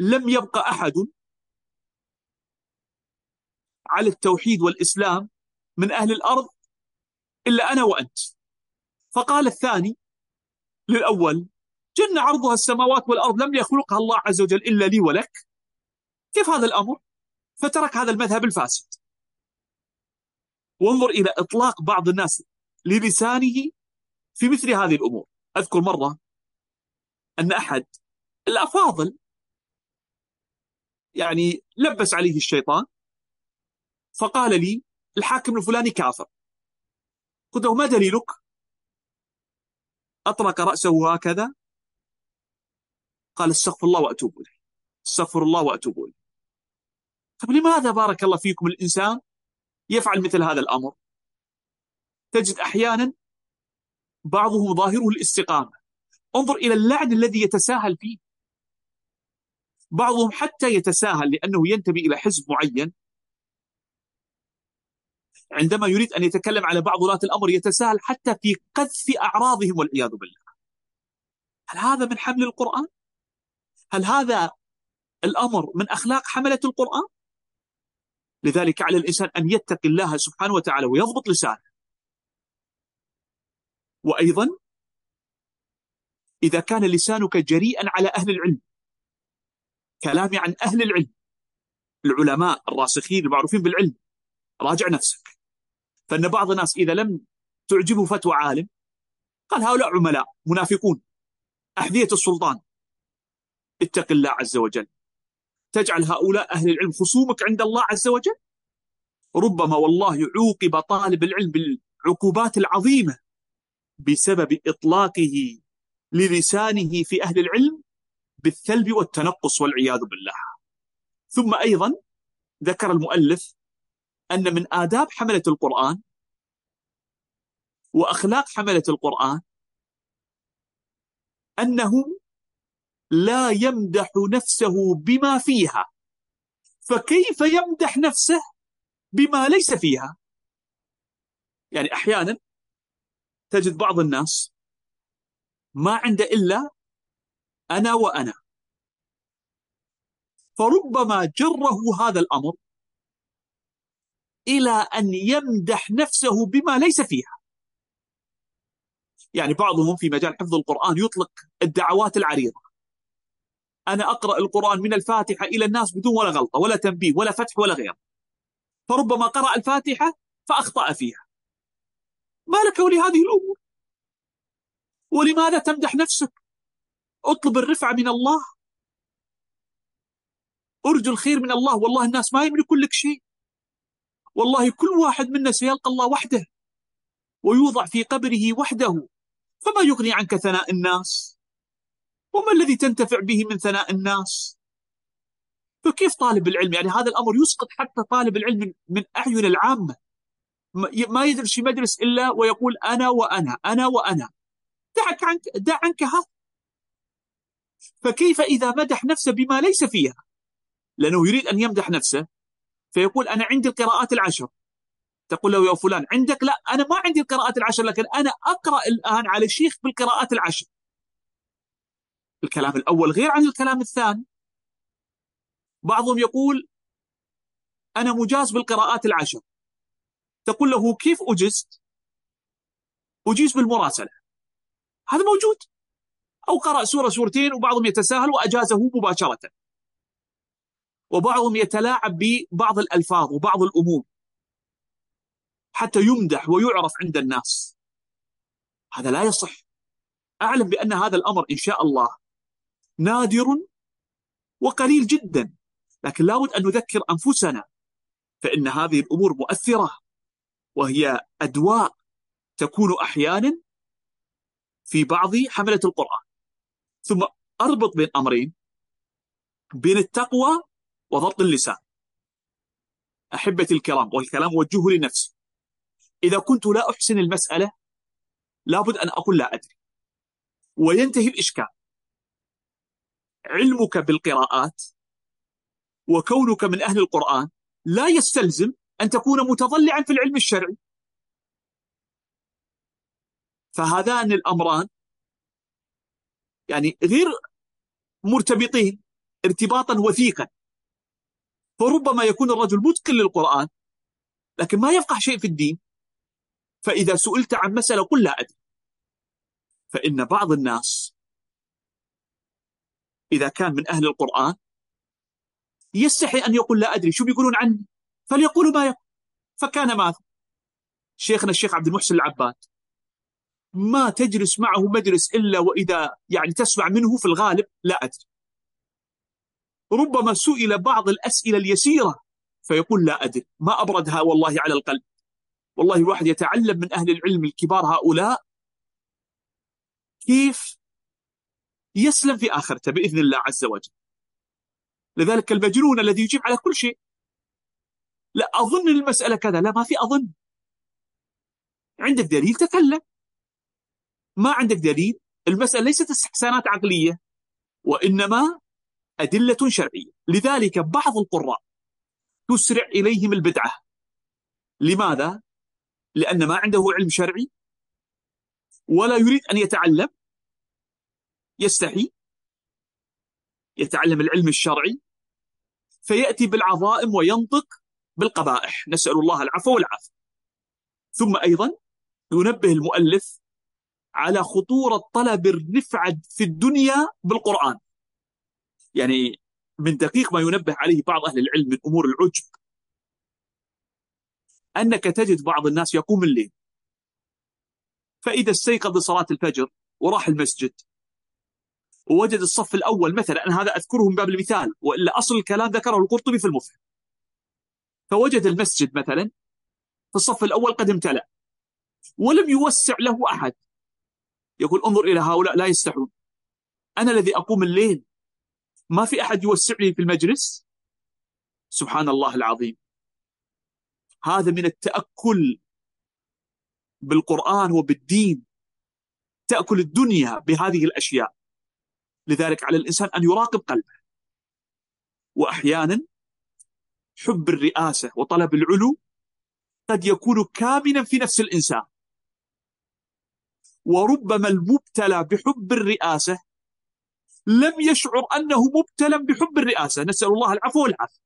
لم يبق أحد على التوحيد والإسلام من أهل الأرض إلا أنا وأنت. فقال الثاني للأول جنة عرضها السماوات والأرض لم يخلقها الله عز وجل إلا لي ولك. كيف هذا الأمر؟ فترك هذا المذهب الفاسد. وانظر إلى إطلاق بعض الناس للسانه في مثل هذه الأمور. أذكر مرة أن أحد الأفاضل يعني لبس عليه الشيطان فقال لي الحاكم الفلاني كافر. قلت له ما دليلك؟ أطرق رأسه هكذا. قال استغفر الله وأتوب إليه. استغفر الله وأتوب إليه. طيب لماذا بارك الله فيكم الإنسان يفعل مثل هذا الأمر؟ تجد أحيانا بعضهم ظاهره الاستقامة. انظر إلى اللعن الذي يتساهل فيه. بعضهم حتى يتساهل لأنه ينتمي إلى حزب معين. عندما يريد أن يتكلم على بعض ولاة الأمر يتساهل حتى في قذف أعراضهم والعياذ بالله هل هذا من حمل القرآن؟ هل هذا الأمر من أخلاق حملة القرآن؟ لذلك على الإنسان أن يتقي الله سبحانه وتعالى ويضبط لسانه وأيضا إذا كان لسانك جريئا على أهل العلم كلامي عن أهل العلم العلماء الراسخين المعروفين بالعلم راجع نفسك فإن بعض الناس إذا لم تعجبه فتوى عالم قال هؤلاء عملاء منافقون. أحذية السلطان. اتق الله عز وجل. تجعل هؤلاء أهل العلم خصومك عند الله عز وجل؟ ربما والله عوقب طالب العلم بالعقوبات العظيمة بسبب إطلاقه للسانه في أهل العلم بالثلب والتنقص والعياذ بالله. ثم أيضا ذكر المؤلف أن من آداب حملة القرآن وأخلاق حملة القرآن أنه لا يمدح نفسه بما فيها. فكيف يمدح نفسه بما ليس فيها؟ يعني أحيانا تجد بعض الناس ما عنده إلا أنا وأنا. فربما جره هذا الأمر إلى أن يمدح نفسه بما ليس فيها. يعني بعضهم في مجال حفظ القرآن يطلق الدعوات العريضة. أنا أقرأ القرآن من الفاتحة إلى الناس بدون ولا غلطة ولا تنبيه ولا فتح ولا غيره. فربما قرأ الفاتحة فأخطأ فيها. ما لك ولهذه الأمور؟ ولماذا تمدح نفسك؟ اطلب الرفعة من الله. ارجو الخير من الله والله الناس ما يملكون لك شيء. والله كل واحد منا سيلقى الله وحده ويوضع في قبره وحده. فما يغني عنك ثناء الناس؟ وما الذي تنتفع به من ثناء الناس؟ فكيف طالب العلم؟ يعني هذا الأمر يسقط حتى طالب العلم من أعين العامة. ما يدرس في مدرس إلا ويقول أنا وأنا أنا وأنا. دعك عنك دع عنك هذا فكيف إذا مدح نفسه بما ليس فيها؟ لأنه يريد أن يمدح نفسه. فيقول أنا عندي القراءات العشر. تقول له يا فلان عندك؟ لا أنا ما عندي القراءات العشر لكن أنا أقرأ الآن على شيخ بالقراءات العشر. الكلام الأول غير عن الكلام الثاني. بعضهم يقول أنا مجاز بالقراءات العشر. تقول له كيف أجزت؟ أجيز بالمراسلة. هذا موجود. أو قرأ سورة سورتين وبعضهم يتساهل وأجازه مباشرة. وبعضهم يتلاعب ببعض الألفاظ وبعض الأمور حتى يمدح ويعرف عند الناس. هذا لا يصح. أعلم بأن هذا الأمر إن شاء الله نادر وقليل جدا لكن لابد أن نذكر أنفسنا فإن هذه الأمور مؤثرة وهي أدواء تكون أحيانا في بعض حملة القرآن. ثم أربط بين أمرين بين التقوى وضبط اللسان. أحبتي الكرام والكلام وجهه لنفسي. إذا كنت لا أحسن المسألة لابد أن أقول لا أدري. وينتهي الإشكال. علمك بالقراءات وكونك من أهل القرآن لا يستلزم أن تكون متضلعا في العلم الشرعي. فهذان الأمران يعني غير مرتبطين ارتباطا وثيقا. فربما يكون الرجل متقن للقرآن لكن ما يفقه شيء في الدين. فإذا سئلت عن مسألة قل لا أدري. فإن بعض الناس إذا كان من أهل القرآن يستحي أن يقول لا أدري شو بيقولون عني فليقولوا ما يقول. فكان ماذا؟ شيخنا الشيخ عبد المحسن العباد ما تجلس معه مجلس إلا وإذا يعني تسمع منه في الغالب لا أدري. ربما سئل بعض الأسئلة اليسيرة فيقول لا أدري ما أبردها والله على القلب. والله الواحد يتعلم من أهل العلم الكبار هؤلاء كيف يسلم في آخرته بإذن الله عز وجل. لذلك المجنون الذي يجيب على كل شيء. لا أظن المسألة كذا لا ما في أظن. عندك دليل تكلم. ما عندك دليل. المسألة ليست استحسانات عقلية وإنما أدلة شرعية. لذلك بعض القراء تسرع إليهم البدعة. لماذا؟ لأن ما عنده علم شرعي ولا يريد أن يتعلم يستحي يتعلم العلم الشرعي فيأتي بالعظائم وينطق بالقبائح. نسأل الله العفو والعافية. ثم أيضا ينبه المؤلف على خطورة طلب الرفعة في الدنيا بالقرآن. يعني من دقيق ما ينبه عليه بعض أهل العلم من أمور العجب. أنك تجد بعض الناس يقوم الليل. فإذا استيقظ لصلاة الفجر وراح المسجد ووجد الصف الأول مثلا أنا هذا أذكره من باب المثال وإلا أصل الكلام ذكره القرطبي في المفهم. فوجد المسجد مثلا في الصف الأول قد امتلأ ولم يوسع له أحد. يقول انظر إلى هؤلاء لا يستحون. أنا الذي أقوم الليل ما في أحد يوسع لي في المجلس؟ سبحان الله العظيم. هذا من التأكل بالقرآن وبالدين تأكل الدنيا بهذه الأشياء. لذلك على الإنسان أن يراقب قلبه. وأحيانا حب الرئاسة وطلب العلو قد يكون كامنا في نفس الإنسان. وربما المبتلى بحب الرئاسة لم يشعر أنه مبتلى بحب الرئاسة. نسأل الله العفو والعافية.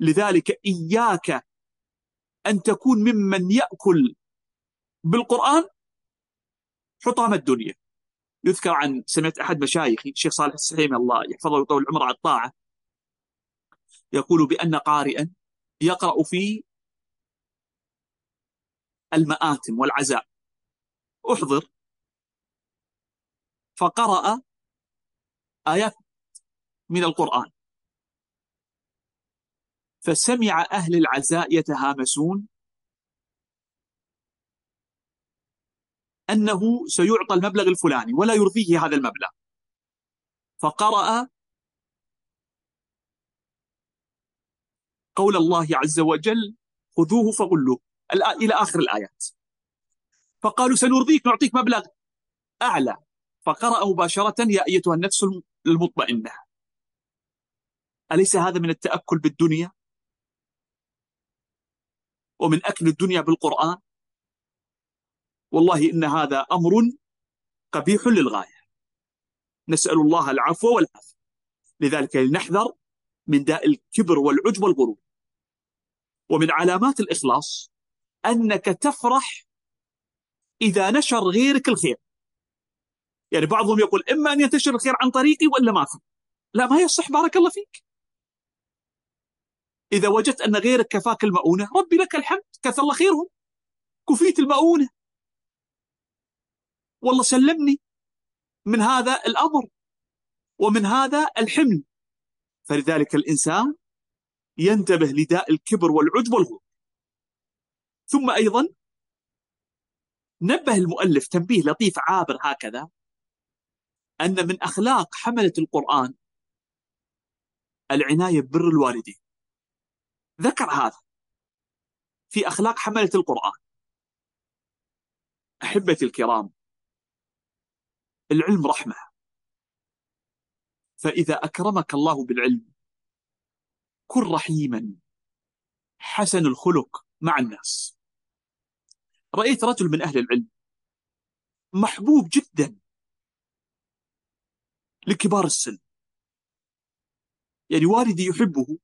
لذلك إياك أن تكون ممن يأكل بالقرآن حطام الدنيا. يذكر عن سمعت أحد مشايخي الشيخ صالح السحيمي الله يحفظه ويطول العمر على الطاعة يقول بأن قارئا يقرأ في المآتم والعزاء. أحضر. فقرأ آيات من القرآن. فسمع أهل العزاء يتهامسون أنه سيعطى المبلغ الفلاني ولا يرضيه هذا المبلغ. فقرأ قول الله عز وجل خذوه فغلوه. إلى آخر الآيات. فقالوا سنرضيك نعطيك مبلغ أعلى. فقرأ مباشرة يا أيتها النفس المطمئنة. أليس هذا من التأكل بالدنيا؟ ومن أكل الدنيا بالقرآن؟ والله إن هذا أمر قبيح للغاية. نسأل الله العفو والعافية. لذلك لنحذر من داء الكبر والعجب والغرور. ومن علامات الإخلاص أنك تفرح إذا نشر غيرك الخير. يعني بعضهم يقول إما أن ينتشر الخير عن طريقي ولا ما في. لا ما يصح بارك الله فيك. إذا وجدت أن غيرك كفاك المؤونة ربي لك الحمد كثر الله خيرهم. كفيت المؤونة. والله سلمني من هذا الأمر ومن هذا الحمل. فلذلك الإنسان ينتبه لداء الكبر والعجب والغرور. ثم أيضا نبه المؤلف تنبيه لطيف عابر هكذا. أن من أخلاق حملة القرآن العناية ببر الوالدين. ذكر هذا في أخلاق حملة القرآن. أحبتي الكرام العلم رحمة. فإذا أكرمك الله بالعلم كن رحيما. حسن الخلق مع الناس. رأيت رجل من أهل العلم محبوب جدا. لكبار السن. يعني والدي يحبه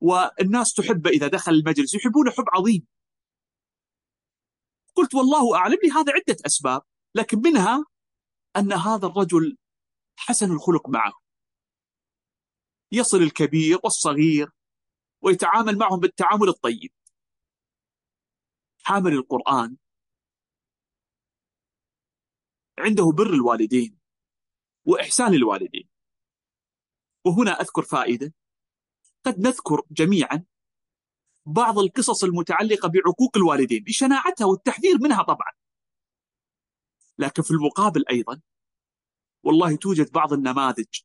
والناس تحبه إذا دخل المجلس يحبونه حب عظيم. قلت والله أعلم لهذا عدة أسباب لكن منها أن هذا الرجل حسن الخلق معه. يصل الكبير والصغير ويتعامل معهم بالتعامل الطيب. حامل القرآن. عنده بر الوالدين. وإحسان الوالدين. وهنا أذكر فائدة. قد نذكر جميعا بعض القصص المتعلقة بعقوق الوالدين لشناعتها والتحذير منها طبعا. لكن في المقابل أيضا والله توجد بعض النماذج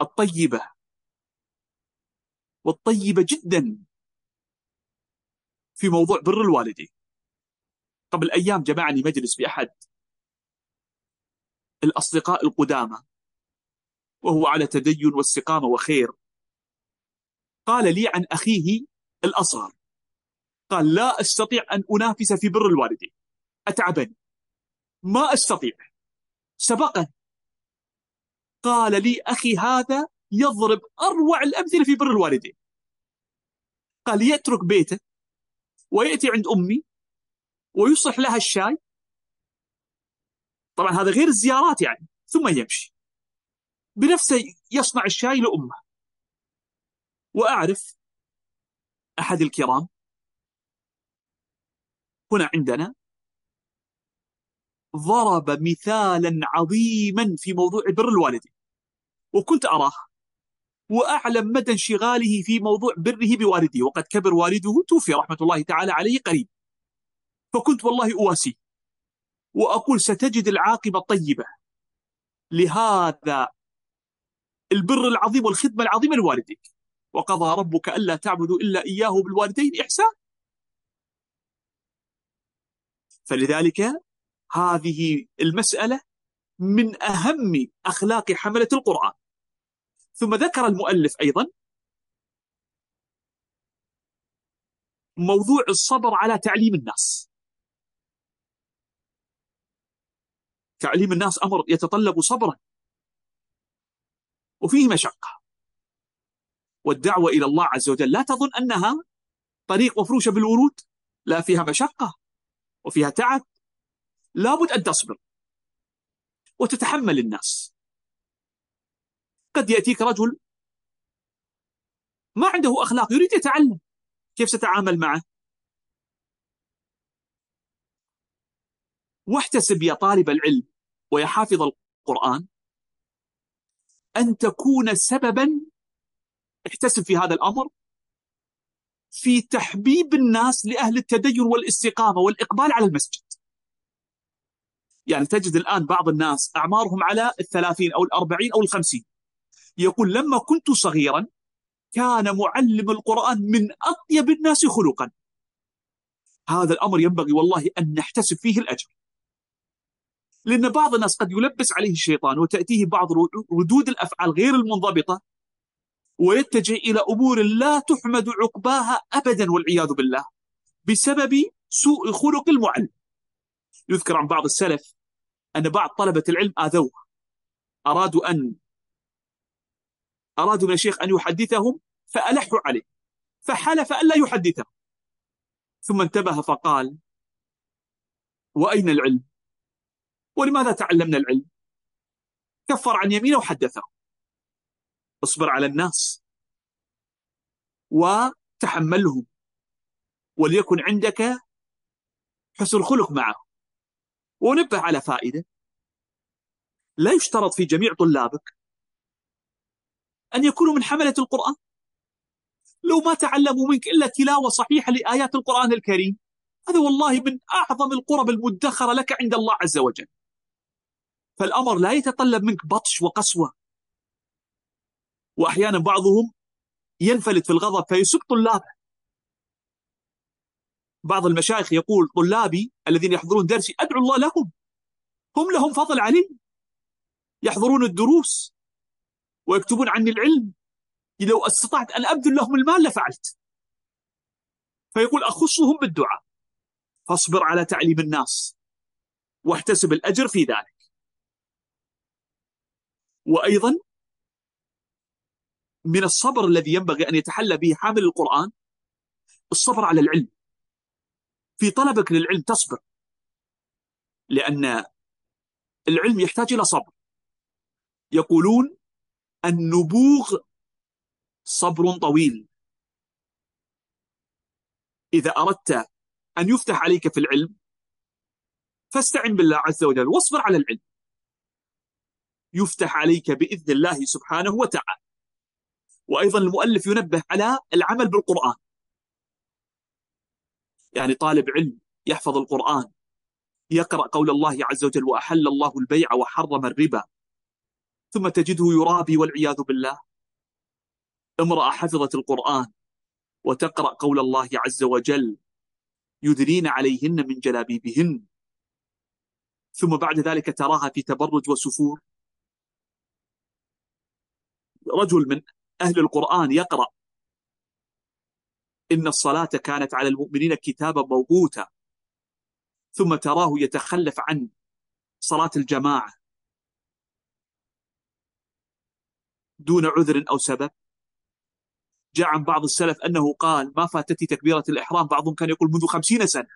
الطيبة والطيبة جدا في موضوع بر الوالدين. قبل أيام جمعني مجلس بأحد الأصدقاء القدامى وهو على تدين واستقامة وخير. قال لي عن أخيه الأصغر قال لا أستطيع أن أنافس في بر الوالدين. أتعبني. ما أستطيع. سبقا. قال لي أخي هذا يضرب أروع الأمثلة في بر الوالدين. قال يترك بيته ويأتي عند أمي ويصلح لها الشاي طبعا هذا غير الزيارات يعني ثم يمشي. بنفسه يصنع الشاي لأمه. وأعرف أحد الكرام هنا عندنا ضرب مثالا عظيما في موضوع بر الوالدين. وكنت أراه. وأعلم مدى انشغاله في موضوع بره بوالده وقد كبر والده توفي رحمة الله تعالى عليه قريب. فكنت والله أواسيه. وأقول ستجد العاقبة الطيبة لهذا البر العظيم والخدمة العظيمة لوالديك. وقضى ربك ألا تعبدوا إلا إياه بالوالدين إحسان. فلذلك هذه المسألة من أهم أخلاق حملة القرآن. ثم ذكر المؤلف أيضا موضوع الصبر على تعليم الناس. تعليم الناس أمر يتطلب صبرا. وفيه مشقة. والدعوة إلى الله عز وجل لا تظن أنها طريق مفروشة بالورود. لا فيها مشقة وفيها تعب. لابد أن تصبر وتتحمل الناس. قد يأتيك رجل ما عنده أخلاق يريد يتعلم. كيف ستعامل معه؟ واحتسب يا طالب العلم. ويا حافظ القرآن أن تكون سببا احتسب في هذا الأمر في تحبيب الناس لأهل التدين والاستقامة والإقبال على المسجد. يعني تجد الآن بعض الناس أعمارهم على الثلاثين أو الأربعين أو الخمسين. يقول لما كنت صغيرا كان معلم القرآن من أطيب الناس خلقا. هذا الأمر ينبغي والله أن نحتسب فيه الأجر. لأن بعض الناس قد يلبس عليه الشيطان وتأتيه بعض ردود الأفعال غير المنضبطة ويتجه إلى أمور لا تحمد عقباها أبدا والعياذ بالله بسبب سوء خلق المعلم. يذكر عن بعض السلف أن بعض طلبة العلم آذوه. أرادوا أن أرادوا من الشيخ أن يحدثهم فألحوا عليه. فحلف ألا يحدثهم. ثم انتبه فقال وأين العلم؟ ولماذا تعلمنا العلم؟ كفر عن يمينه وحدثه. اصبر على الناس. وتحملهم. وليكن عندك حسن الخلق معه ونبه على فائدة. لا يشترط في جميع طلابك أن يكونوا من حملة القرآن. لو ما تعلموا منك إلا تلاوة صحيحة لآيات القرآن الكريم هذا والله من أعظم القرب المدخرة لك عند الله عز وجل. فالأمر لا يتطلب منك بطش وقسوة. وأحيانا بعضهم ينفلت في الغضب فيسب طلابه. بعض المشايخ يقول طلابي الذين يحضرون درسي أدعو الله لهم. هم لهم فضل علي يحضرون الدروس ويكتبون عني العلم. لو استطعت أن أبذل لهم المال لفعلت. فيقول أخصهم بالدعاء. فاصبر على تعليم الناس واحتسب الأجر في ذلك. وأيضا من الصبر الذي ينبغي أن يتحلى به حامل القرآن الصبر على العلم. في طلبك للعلم تصبر لأن العلم يحتاج إلى صبر. يقولون النبوغ صبر طويل. إذا أردت أن يفتح عليك في العلم فاستعن بالله عز وجل واصبر على العلم. يفتح عليك بإذن الله سبحانه وتعالى. وأيضا المؤلف ينبه على العمل بالقرآن. يعني طالب علم يحفظ القرآن يقرأ قول الله عز وجل وأحل الله البيع وحرم الربا ثم تجده يرابي والعياذ بالله. امرأة حفظت القرآن وتقرأ قول الله عز وجل يدنين عليهن من جلابيبهن ثم بعد ذلك تراها في تبرج وسفور. رجل من أهل القرآن يقرأ إن الصلاة كانت على المؤمنين كتابا موقوتا ثم تراه يتخلف عن صلاة الجماعة دون عذر أو سبب. جاء عن بعض السلف أنه قال ما فاتتي تكبيرة الإحرام بعضهم كان يقول منذ خمسين سنة.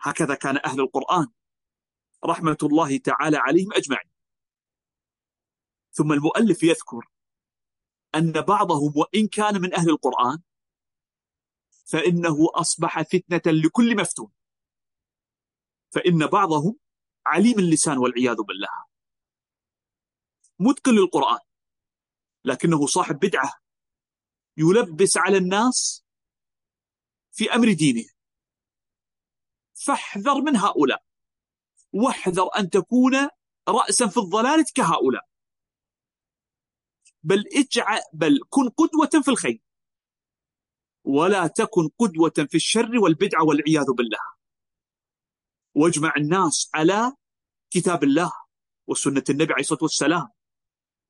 هكذا كان أهل القرآن. رحمة الله تعالى عليهم أجمعين. ثم المؤلف يذكر أن بعضهم وإن كان من أهل القرآن فإنه أصبح فتنة لكل مفتون. فإن بعضهم عليم اللسان والعياذ بالله. متقن للقرآن لكنه صاحب بدعة يلبس على الناس في أمر دينه. فاحذر من هؤلاء واحذر أن تكون رأسا في الضلالة كهؤلاء. بل اجعل بل كن قدوة في الخير. ولا تكن قدوة في الشر والبدعة والعياذ بالله. واجمع الناس على كتاب الله وسنة النبي عليه الصلاة والسلام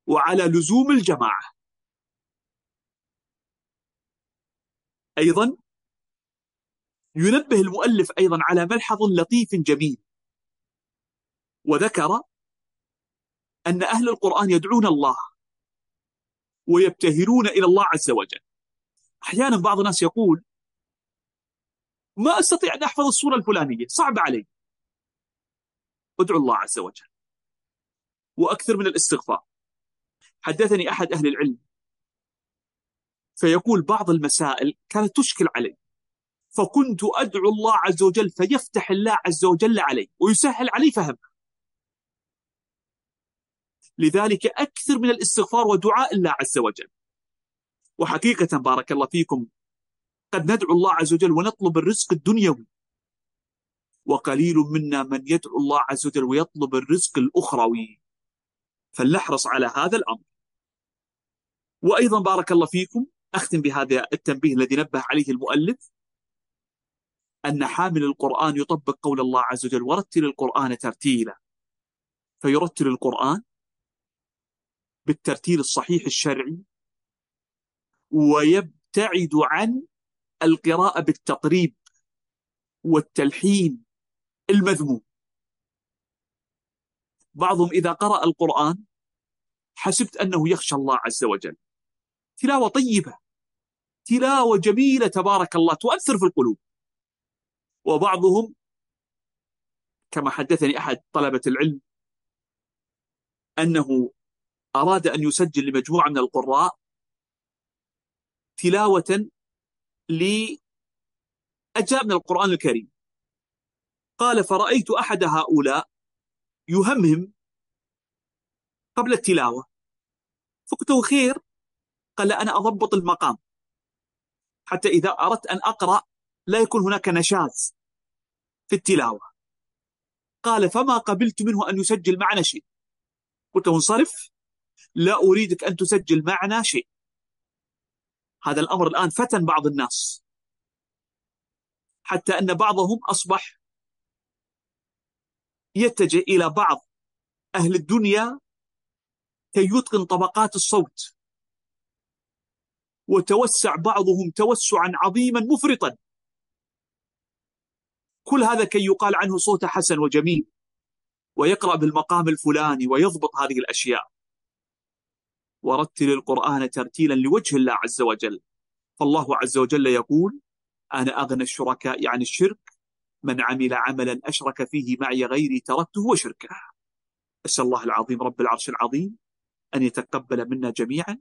وعلى لزوم الجماعة. أيضا ينبه المؤلف أيضا على ملحظ لطيف جميل. وذكر أن أهل القرآن يدعون الله ويبتهلون إلى الله عز وجل. أحيانا بعض الناس يقول ما أستطيع أن أحفظ الصورة الفلانية صعب علي. أدعو الله عز وجل. وأكثر من الاستغفار. حدثني أحد أهل العلم فيقول بعض المسائل كانت تشكل علي. فكنت أدعو الله عز وجل فيفتح الله عز وجل علي ويسهل علي فهمها لذلك أكثر من الاستغفار ودعاء الله عز وجل. وحقيقة بارك الله فيكم قد ندعو الله عز وجل ونطلب الرزق الدنيوي. وقليل منا من يدعو الله عز وجل ويطلب الرزق الأخروي. فلنحرص على هذا الأمر. وأيضا بارك الله فيكم أختم بهذا التنبيه الذي نبه عليه المؤلف. أن حامل القرآن يطبق قول الله عز وجل ورتل القرآن ترتيلا فيرتل القرآن بالترتيل الصحيح الشرعي ويبتعد عن القراءة بالتقريب والتلحين المذموم. بعضهم إذا قرأ القرآن حسبت أنه يخشى الله عز وجل. تلاوة طيبة تلاوة جميلة تبارك الله تؤثر في القلوب. وبعضهم كما حدثني أحد طلبة العلم أنه أراد أن يسجل لمجموعة من القراء تلاوة لأجزاء من القرآن الكريم. قال فرأيت أحد هؤلاء يهمهم قبل التلاوة. فقلت له خير. قال لا أنا أضبط المقام. حتى إذا أردت أن أقرأ لا يكون هناك نشاز في التلاوة. قال فما قبلت منه أن يسجل معنا شيء. قلت له انصرف. لا أريدك أن تسجل معنا شيء. هذا الأمر الآن فتن بعض الناس. حتى أن بعضهم أصبح يتجه إلى بعض أهل الدنيا كي يتقن طبقات الصوت. وتوسع بعضهم توسعا عظيما مفرطا. كل هذا كي يقال عنه صوته حسن وجميل ويقرأ بالمقام الفلاني ويضبط هذه الأشياء. ورتل القرآن ترتيلا لوجه الله عز وجل. فالله عز وجل يقول أنا أغنى الشركاء عن الشرك من عمل عملا أشرك فيه معي غيري تركته وشركه. أسأل الله العظيم رب العرش العظيم أن يتقبل منا جميعا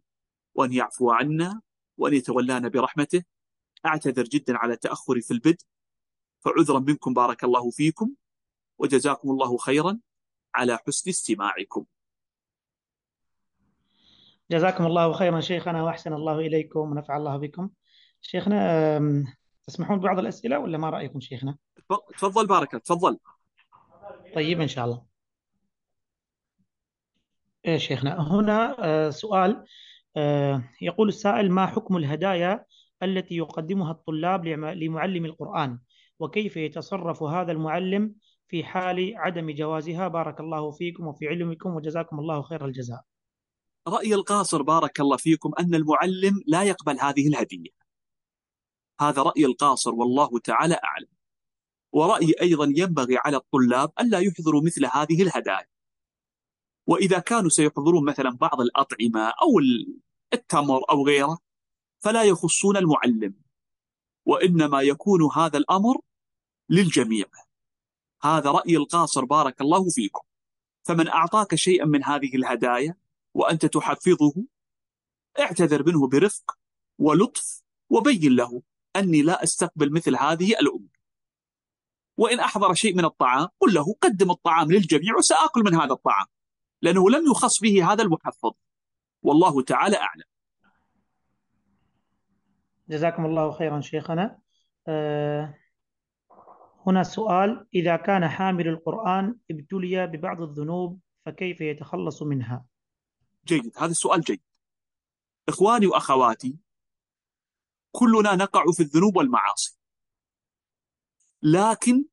وأن يعفو عنا وأن يتولانا برحمته. أعتذر جدا على تأخري في البدء فعذرا منكم بارك الله فيكم وجزاكم الله خيرا على حسن استماعكم. جزاكم الله خيرا شيخنا وأحسن الله إليكم ونفع الله بكم. شيخنا تسمحون ببعض الأسئلة ولا ما رأيكم شيخنا؟ تفضل بارك تفضل. طيب إن شاء الله. إيه شيخنا هنا آه، سؤال آه، يقول السائل ما حكم الهدايا التي يقدمها الطلاب لمعلم القرآن؟ وكيف يتصرف هذا المعلم في حال عدم جوازها؟ بارك الله فيكم وفي علمكم وجزاكم الله خير الجزاء. رأي القاصر بارك الله فيكم أن المعلم لا يقبل هذه الهدية. هذا رأي القاصر والله تعالى أعلم. ورأيي أيضا ينبغي على الطلاب ألا يحضروا مثل هذه الهدايا. وإذا كانوا سيحضرون مثلا بعض الأطعمة أو التمر أو غيره فلا يخصون المعلم. وإنما يكون هذا الأمر للجميع. هذا رأي القاصر بارك الله فيكم. فمن أعطاك شيئا من هذه الهدايا وأنت تحفظه اعتذر منه برفق ولطف وبين له أني لا أستقبل مثل هذه الأمور. وإن أحضر شيء من الطعام قل له قدم الطعام للجميع وسآكل من هذا الطعام لأنه لم يخص به هذا المحفظ. والله تعالى أعلم. جزاكم الله خيرا شيخنا. أه هنا سؤال إذا كان حامل القرآن ابتلي ببعض الذنوب فكيف يتخلص منها؟ جيد. هذا السؤال جيد. إخواني وأخواتي كلنا نقع في الذنوب والمعاصي. لكن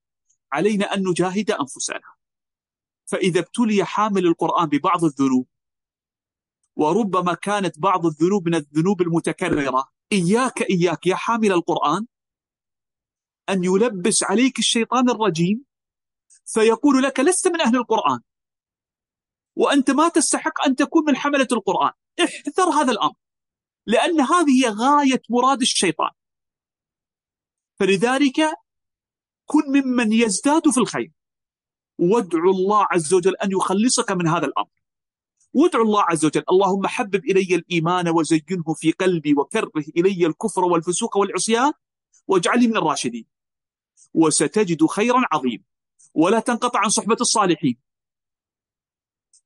علينا أن نجاهد أنفسنا. فإذا ابتلي حامل القرآن ببعض الذنوب وربما كانت بعض الذنوب من الذنوب المتكررة إياك إياك يا حامل القرآن أن يلبس عليك الشيطان الرجيم فيقول لك لست من أهل القرآن. وأنت ما تستحق أن تكون من حملة القرآن. احذر هذا الأمر لأن هذه هي غاية مراد الشيطان. فلذلك كن ممن يزداد في الخير. وادعو الله عز وجل أن يخلصك من هذا الأمر. وادعو الله عز وجل اللهم حبب إلي الإيمان وزينه في قلبي وكره إلي الكفر والفسوق والعصيان واجعلني من الراشدين. وستجد خيرا عظيما. ولا تنقطع عن صحبة الصالحين.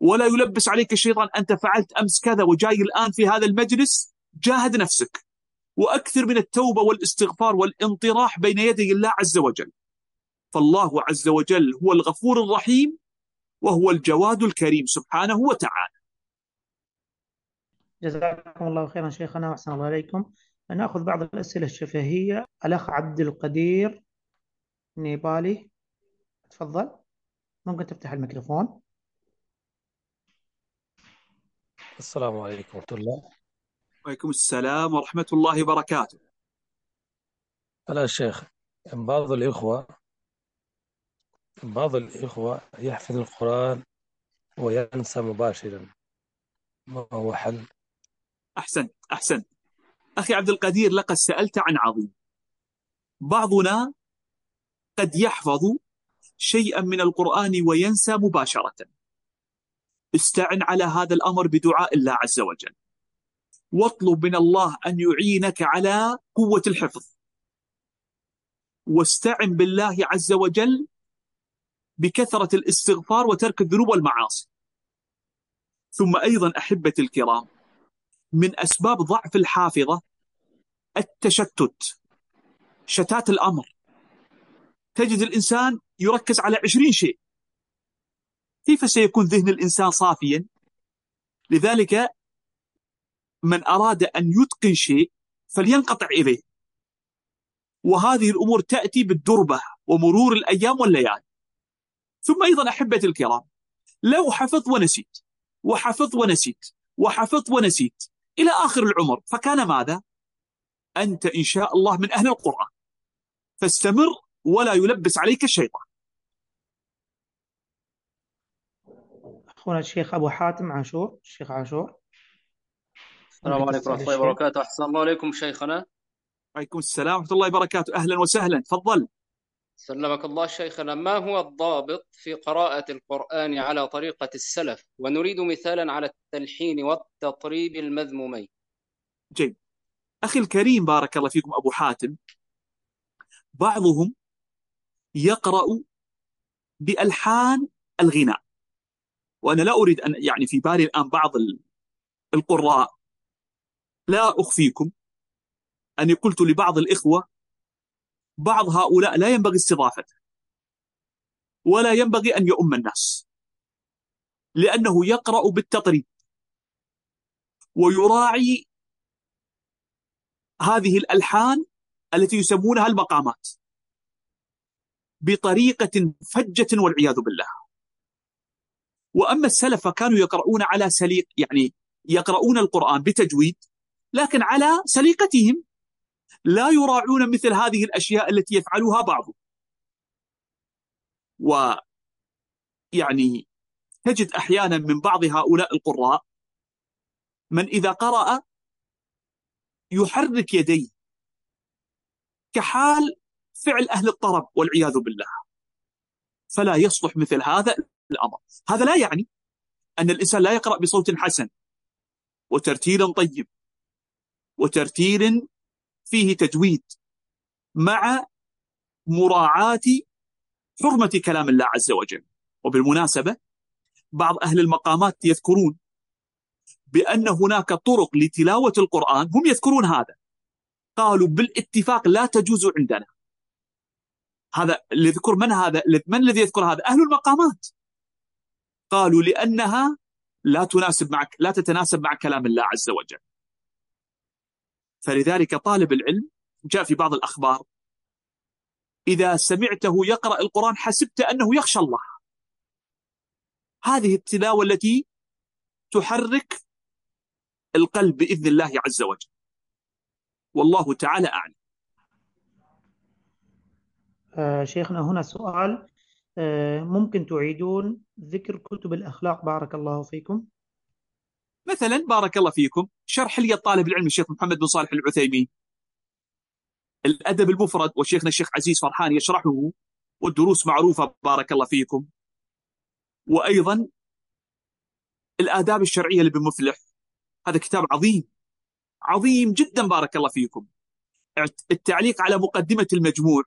ولا يلبس عليك الشيطان أنت فعلت أمس كذا وجاي الآن في هذا المجلس جاهد نفسك. وأكثر من التوبة والإستغفار والانطراح بين يدي الله عز وجل. فالله عز وجل هو الغفور الرحيم وهو الجواد الكريم سبحانه وتعالى. جزاكم الله خيرا شيخنا وأحسن الله عليكم نأخذ بعض الأسئلة الشفهية. الأخ عبد القدير نيبالي تفضل. ممكن تفتح الميكروفون. السلام عليكم ورحمة الله. وعليكم السلام ورحمة الله وبركاته. لا شيخ بعض الإخوة بعض الإخوة يحفظ القرآن وينسى مباشرا. ما هو حل؟ أحسنت أحسنت أخي عبد القدير لقد سألت عن عظيم. بعضنا قد يحفظ شيئا من القرآن وينسى مباشرة. استعن على هذا الأمر بدعاء الله عز وجل. واطلب من الله أن يعينك على قوة الحفظ. واستعن بالله عز وجل بكثرة الاستغفار وترك الذنوب والمعاصي. ثم أيضا أحبتي الكرام من أسباب ضعف الحافظة التشتت شتات الأمر. تجد الإنسان يركز على عشرين شيء. كيف سيكون ذهن الإنسان صافيا؟ لذلك من أراد أن يتقن شيء فلينقطع إليه. وهذه الأمور تأتي بالدربة ومرور الأيام والليالي. ثم أيضا أحبتي الكرام لو حفظت ونسيت وحفظت ونسيت وحفظت ونسيت إلى آخر العمر فكان ماذا؟ أنت إن شاء الله من أهل القرآن. فاستمر ولا يلبس عليك الشيطان. أخونا الشيخ أبو حاتم عاشور الشيخ عاشور. السلام عليكم ورحمة الله وبركاته. أحسن الله عليكم شيخنا. وعليكم السلام ورحمة الله وبركاته. أهلا وسهلا. تفضل. سلمك الله شيخنا. ما هو الضابط في قراءة القرآن على طريقة السلف؟ ونريد مثالا على التلحين والتطريب المذمومين. جيد. أخي الكريم بارك الله فيكم أبو حاتم. بعضهم يقرأ بألحان الغناء. وأنا لا أريد أن يعني في بالي الآن بعض القراء. لا أخفيكم أني قلت لبعض الإخوة بعض هؤلاء لا ينبغي استضافته ولا ينبغي أن يؤم الناس لأنه يقرأ بالتطريب ويراعي هذه الألحان التي يسمونها المقامات بطريقة فجة والعياذ بالله. وأما السلف فكانوا يقرؤون على سليق يعني يقرؤون القرآن بتجويد لكن على سليقتهم لا يراعون مثل هذه الأشياء التي يفعلها بعضهم. ويعني تجد أحيانا من بعض هؤلاء القراء من إذا قرأ يحرك يديه كحال فعل أهل الطرب والعياذ بالله. فلا يصلح مثل هذا الأمر. هذا لا يعني أن الإنسان لا يقرأ بصوت حسن وترتيل طيب وترتيل فيه تجويد مع مراعاة حرمة كلام الله عز وجل. وبالمناسبة بعض أهل المقامات يذكرون بأن هناك طرق لتلاوة القرآن هم يذكرون هذا. قالوا بالاتفاق لا تجوز عندنا. هذا اللي يذكر من هذا؟ من الذي يذكر هذا؟ أهل المقامات. قالوا لأنها لا تناسب معك لا تتناسب مع كلام الله عز وجل. فلذلك طالب العلم جاء في بعض الأخبار إذا سمعته يقرأ القرآن حسبت أنه يخشى الله. هذه التلاوة التي تحرك القلب بإذن الله عز وجل. والله تعالى أعلم. آه شيخنا هنا سؤال. ممكن تعيدون ذكر كتب الأخلاق. بارك الله فيكم. مثلا بارك الله فيكم شرح لي الطالب العلم الشيخ محمد بن صالح العثيمين الأدب المفرد وشيخنا الشيخ عزيز فرحان يشرحه والدروس معروفة بارك الله فيكم. وأيضا الآداب الشرعية لابن مفلح. هذا كتاب عظيم عظيم جدا بارك الله فيكم. التعليق على مقدمة المجموع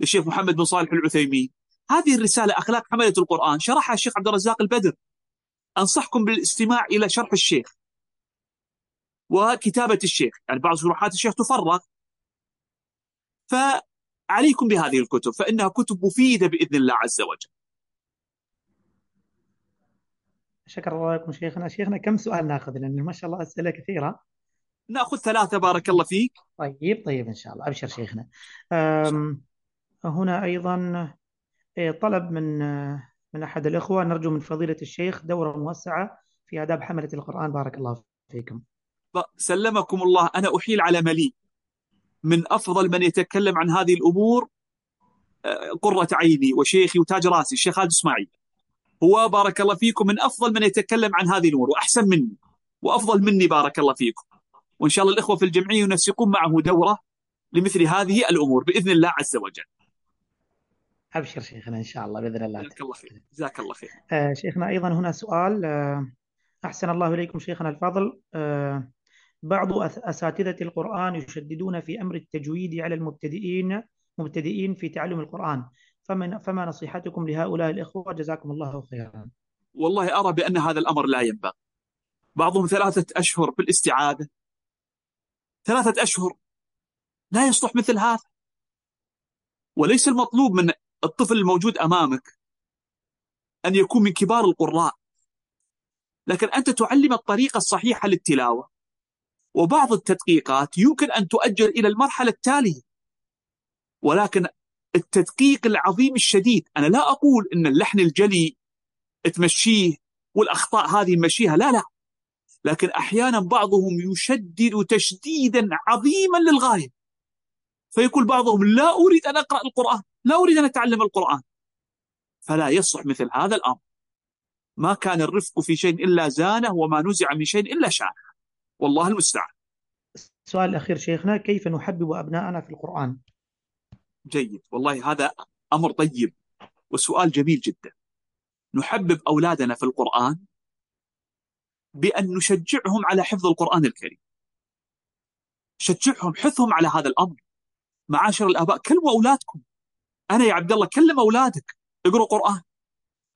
للشيخ محمد بن صالح العثيمين هذه الرسالة أخلاق حملة القرآن. شرحها الشيخ عبد الرزاق البدر. أنصحكم بالاستماع إلى شرح الشيخ وكتابة الشيخ. يعني بعض شروحات الشيخ تفرغ. فعليكم بهذه الكتب فإنها كتب مفيدة بإذن الله عز وجل. شكر الله لكم شيخنا. شيخنا كم سؤال ناخذ؟ لأن ما شاء الله أسئلة كثيرة. نأخذ ثلاثة بارك الله فيك. طيب طيب إن شاء الله. أبشر شيخنا. هنا أيضا طلب من من أحد الإخوة نرجو من فضيلة الشيخ دورة موسعة في آداب حملة القرآن. بارك الله فيكم. سلمكم الله. أنا أحيل على مليء. من أفضل من يتكلم عن هذه الأمور آه، قرة عيني وشيخي وتاج راسي الشيخ خالد إسماعيل. هو بارك الله فيكم من أفضل من يتكلم عن هذه الأمور وأحسن مني وأفضل مني بارك الله فيكم. وإن شاء الله الإخوة في الجمعية ينسقون معه دورة لمثل هذه الأمور بإذن الله عز وجل. أبشر شيخنا إن شاء الله بإذن الله. جزاك الله خير. جزاك الله خير. آه شيخنا أيضا هنا سؤال آه أحسن الله إليكم شيخنا الفاضل آه بعض أساتذة القرآن يشددون في أمر التجويد على المبتدئين مبتدئين في تعلم القرآن. فما فما نصيحتكم لهؤلاء الإخوة؟ جزاكم الله خيرا. والله أرى بأن هذا الأمر لا ينبغي. بعضهم ثلاثة أشهر في الاستعاذه ثلاثة أشهر. لا يصلح مثل هذا. وليس المطلوب من الطفل الموجود أمامك أن يكون من كبار القراء. لكن أنت تعلم الطريقة الصحيحة للتلاوة. وبعض التدقيقات يمكن أن تؤجل إلى المرحلة التالية. ولكن التدقيق العظيم الشديد أنا لا أقول إن اللحن الجلي تمشيه والأخطاء هذه نمشيها لا لا. لكن أحيانا بعضهم يشدد تشديدا عظيما للغاية. فيقول بعضهم لا أريد أن أقرأ القرآن. لا أريد أن أتعلم القرآن. فلا يصلح مثل هذا الأمر. ما كان الرفق في شيء إلا زانه وما نزع من شيء إلا شانه. والله المستعان. السؤال الأخير شيخنا كيف نحبب أبناءنا في القرآن؟ جيد. والله هذا أمر طيب وسؤال جميل جدا. نحبب أولادنا في القرآن بأن نشجعهم على حفظ القرآن الكريم. شجعهم حثهم على هذا الأمر. معاشر الآباء كلموا أولادكم. أنا يا عبد الله كلم أولادك اقروا قرآن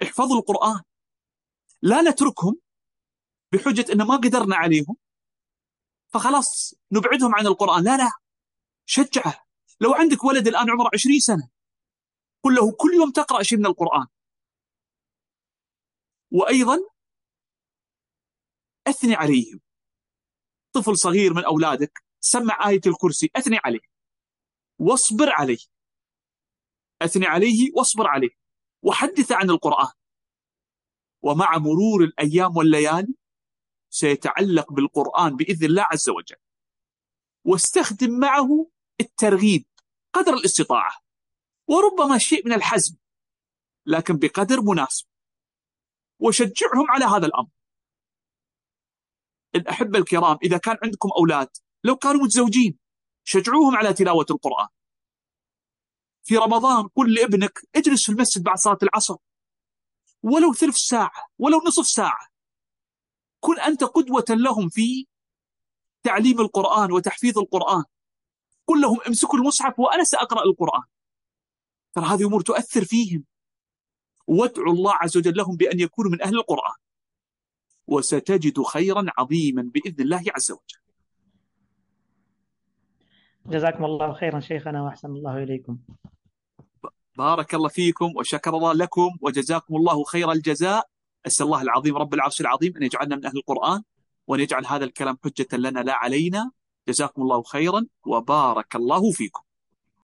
احفظوا القرآن. لا نتركهم بحجة أن ما قدرنا عليهم فخلاص نبعدهم عن القرآن. لا لا شجعه. لو عندك ولد الآن عمره 20 سنة قل له كل يوم تقرأ شيء من القرآن. وأيضا أثني عليهم. طفل صغير من أولادك سمع آية الكرسي أثني عليه. واصبر عليه. أثني عليه واصبر عليه وحدث عن القرآن. ومع مرور الأيام والليالي سيتعلق بالقرآن بإذن الله عز وجل. واستخدم معه الترغيب قدر الاستطاعة. وربما شيء من الحزم لكن بقدر مناسب. وشجعهم على هذا الأمر. الأحبة الكرام إذا كان عندكم أولاد لو كانوا متزوجين شجعوهم على تلاوة القرآن. في رمضان قل لابنك اجلس في المسجد بعد صلاة العصر. ولو ثلث ساعة ولو نصف ساعة. كن أنت قدوة لهم في تعليم القرآن وتحفيظ القرآن. قل لهم امسكوا المصحف وأنا سأقرأ القرآن. ترى هذه أمور تؤثر فيهم. وادعوا الله عز وجل لهم بأن يكونوا من أهل القرآن. وستجد خيرا عظيما بإذن الله عز وجل. جزاكم الله خيرا شيخنا وأحسن الله إليكم. بارك الله فيكم وشكر الله لكم وجزاكم الله خير الجزاء. أسأل الله العظيم رب العرش العظيم أن يجعلنا من أهل القرآن وأن يجعل هذا الكلام حجة لنا لا علينا. جزاكم الله خيرا وبارك الله فيكم.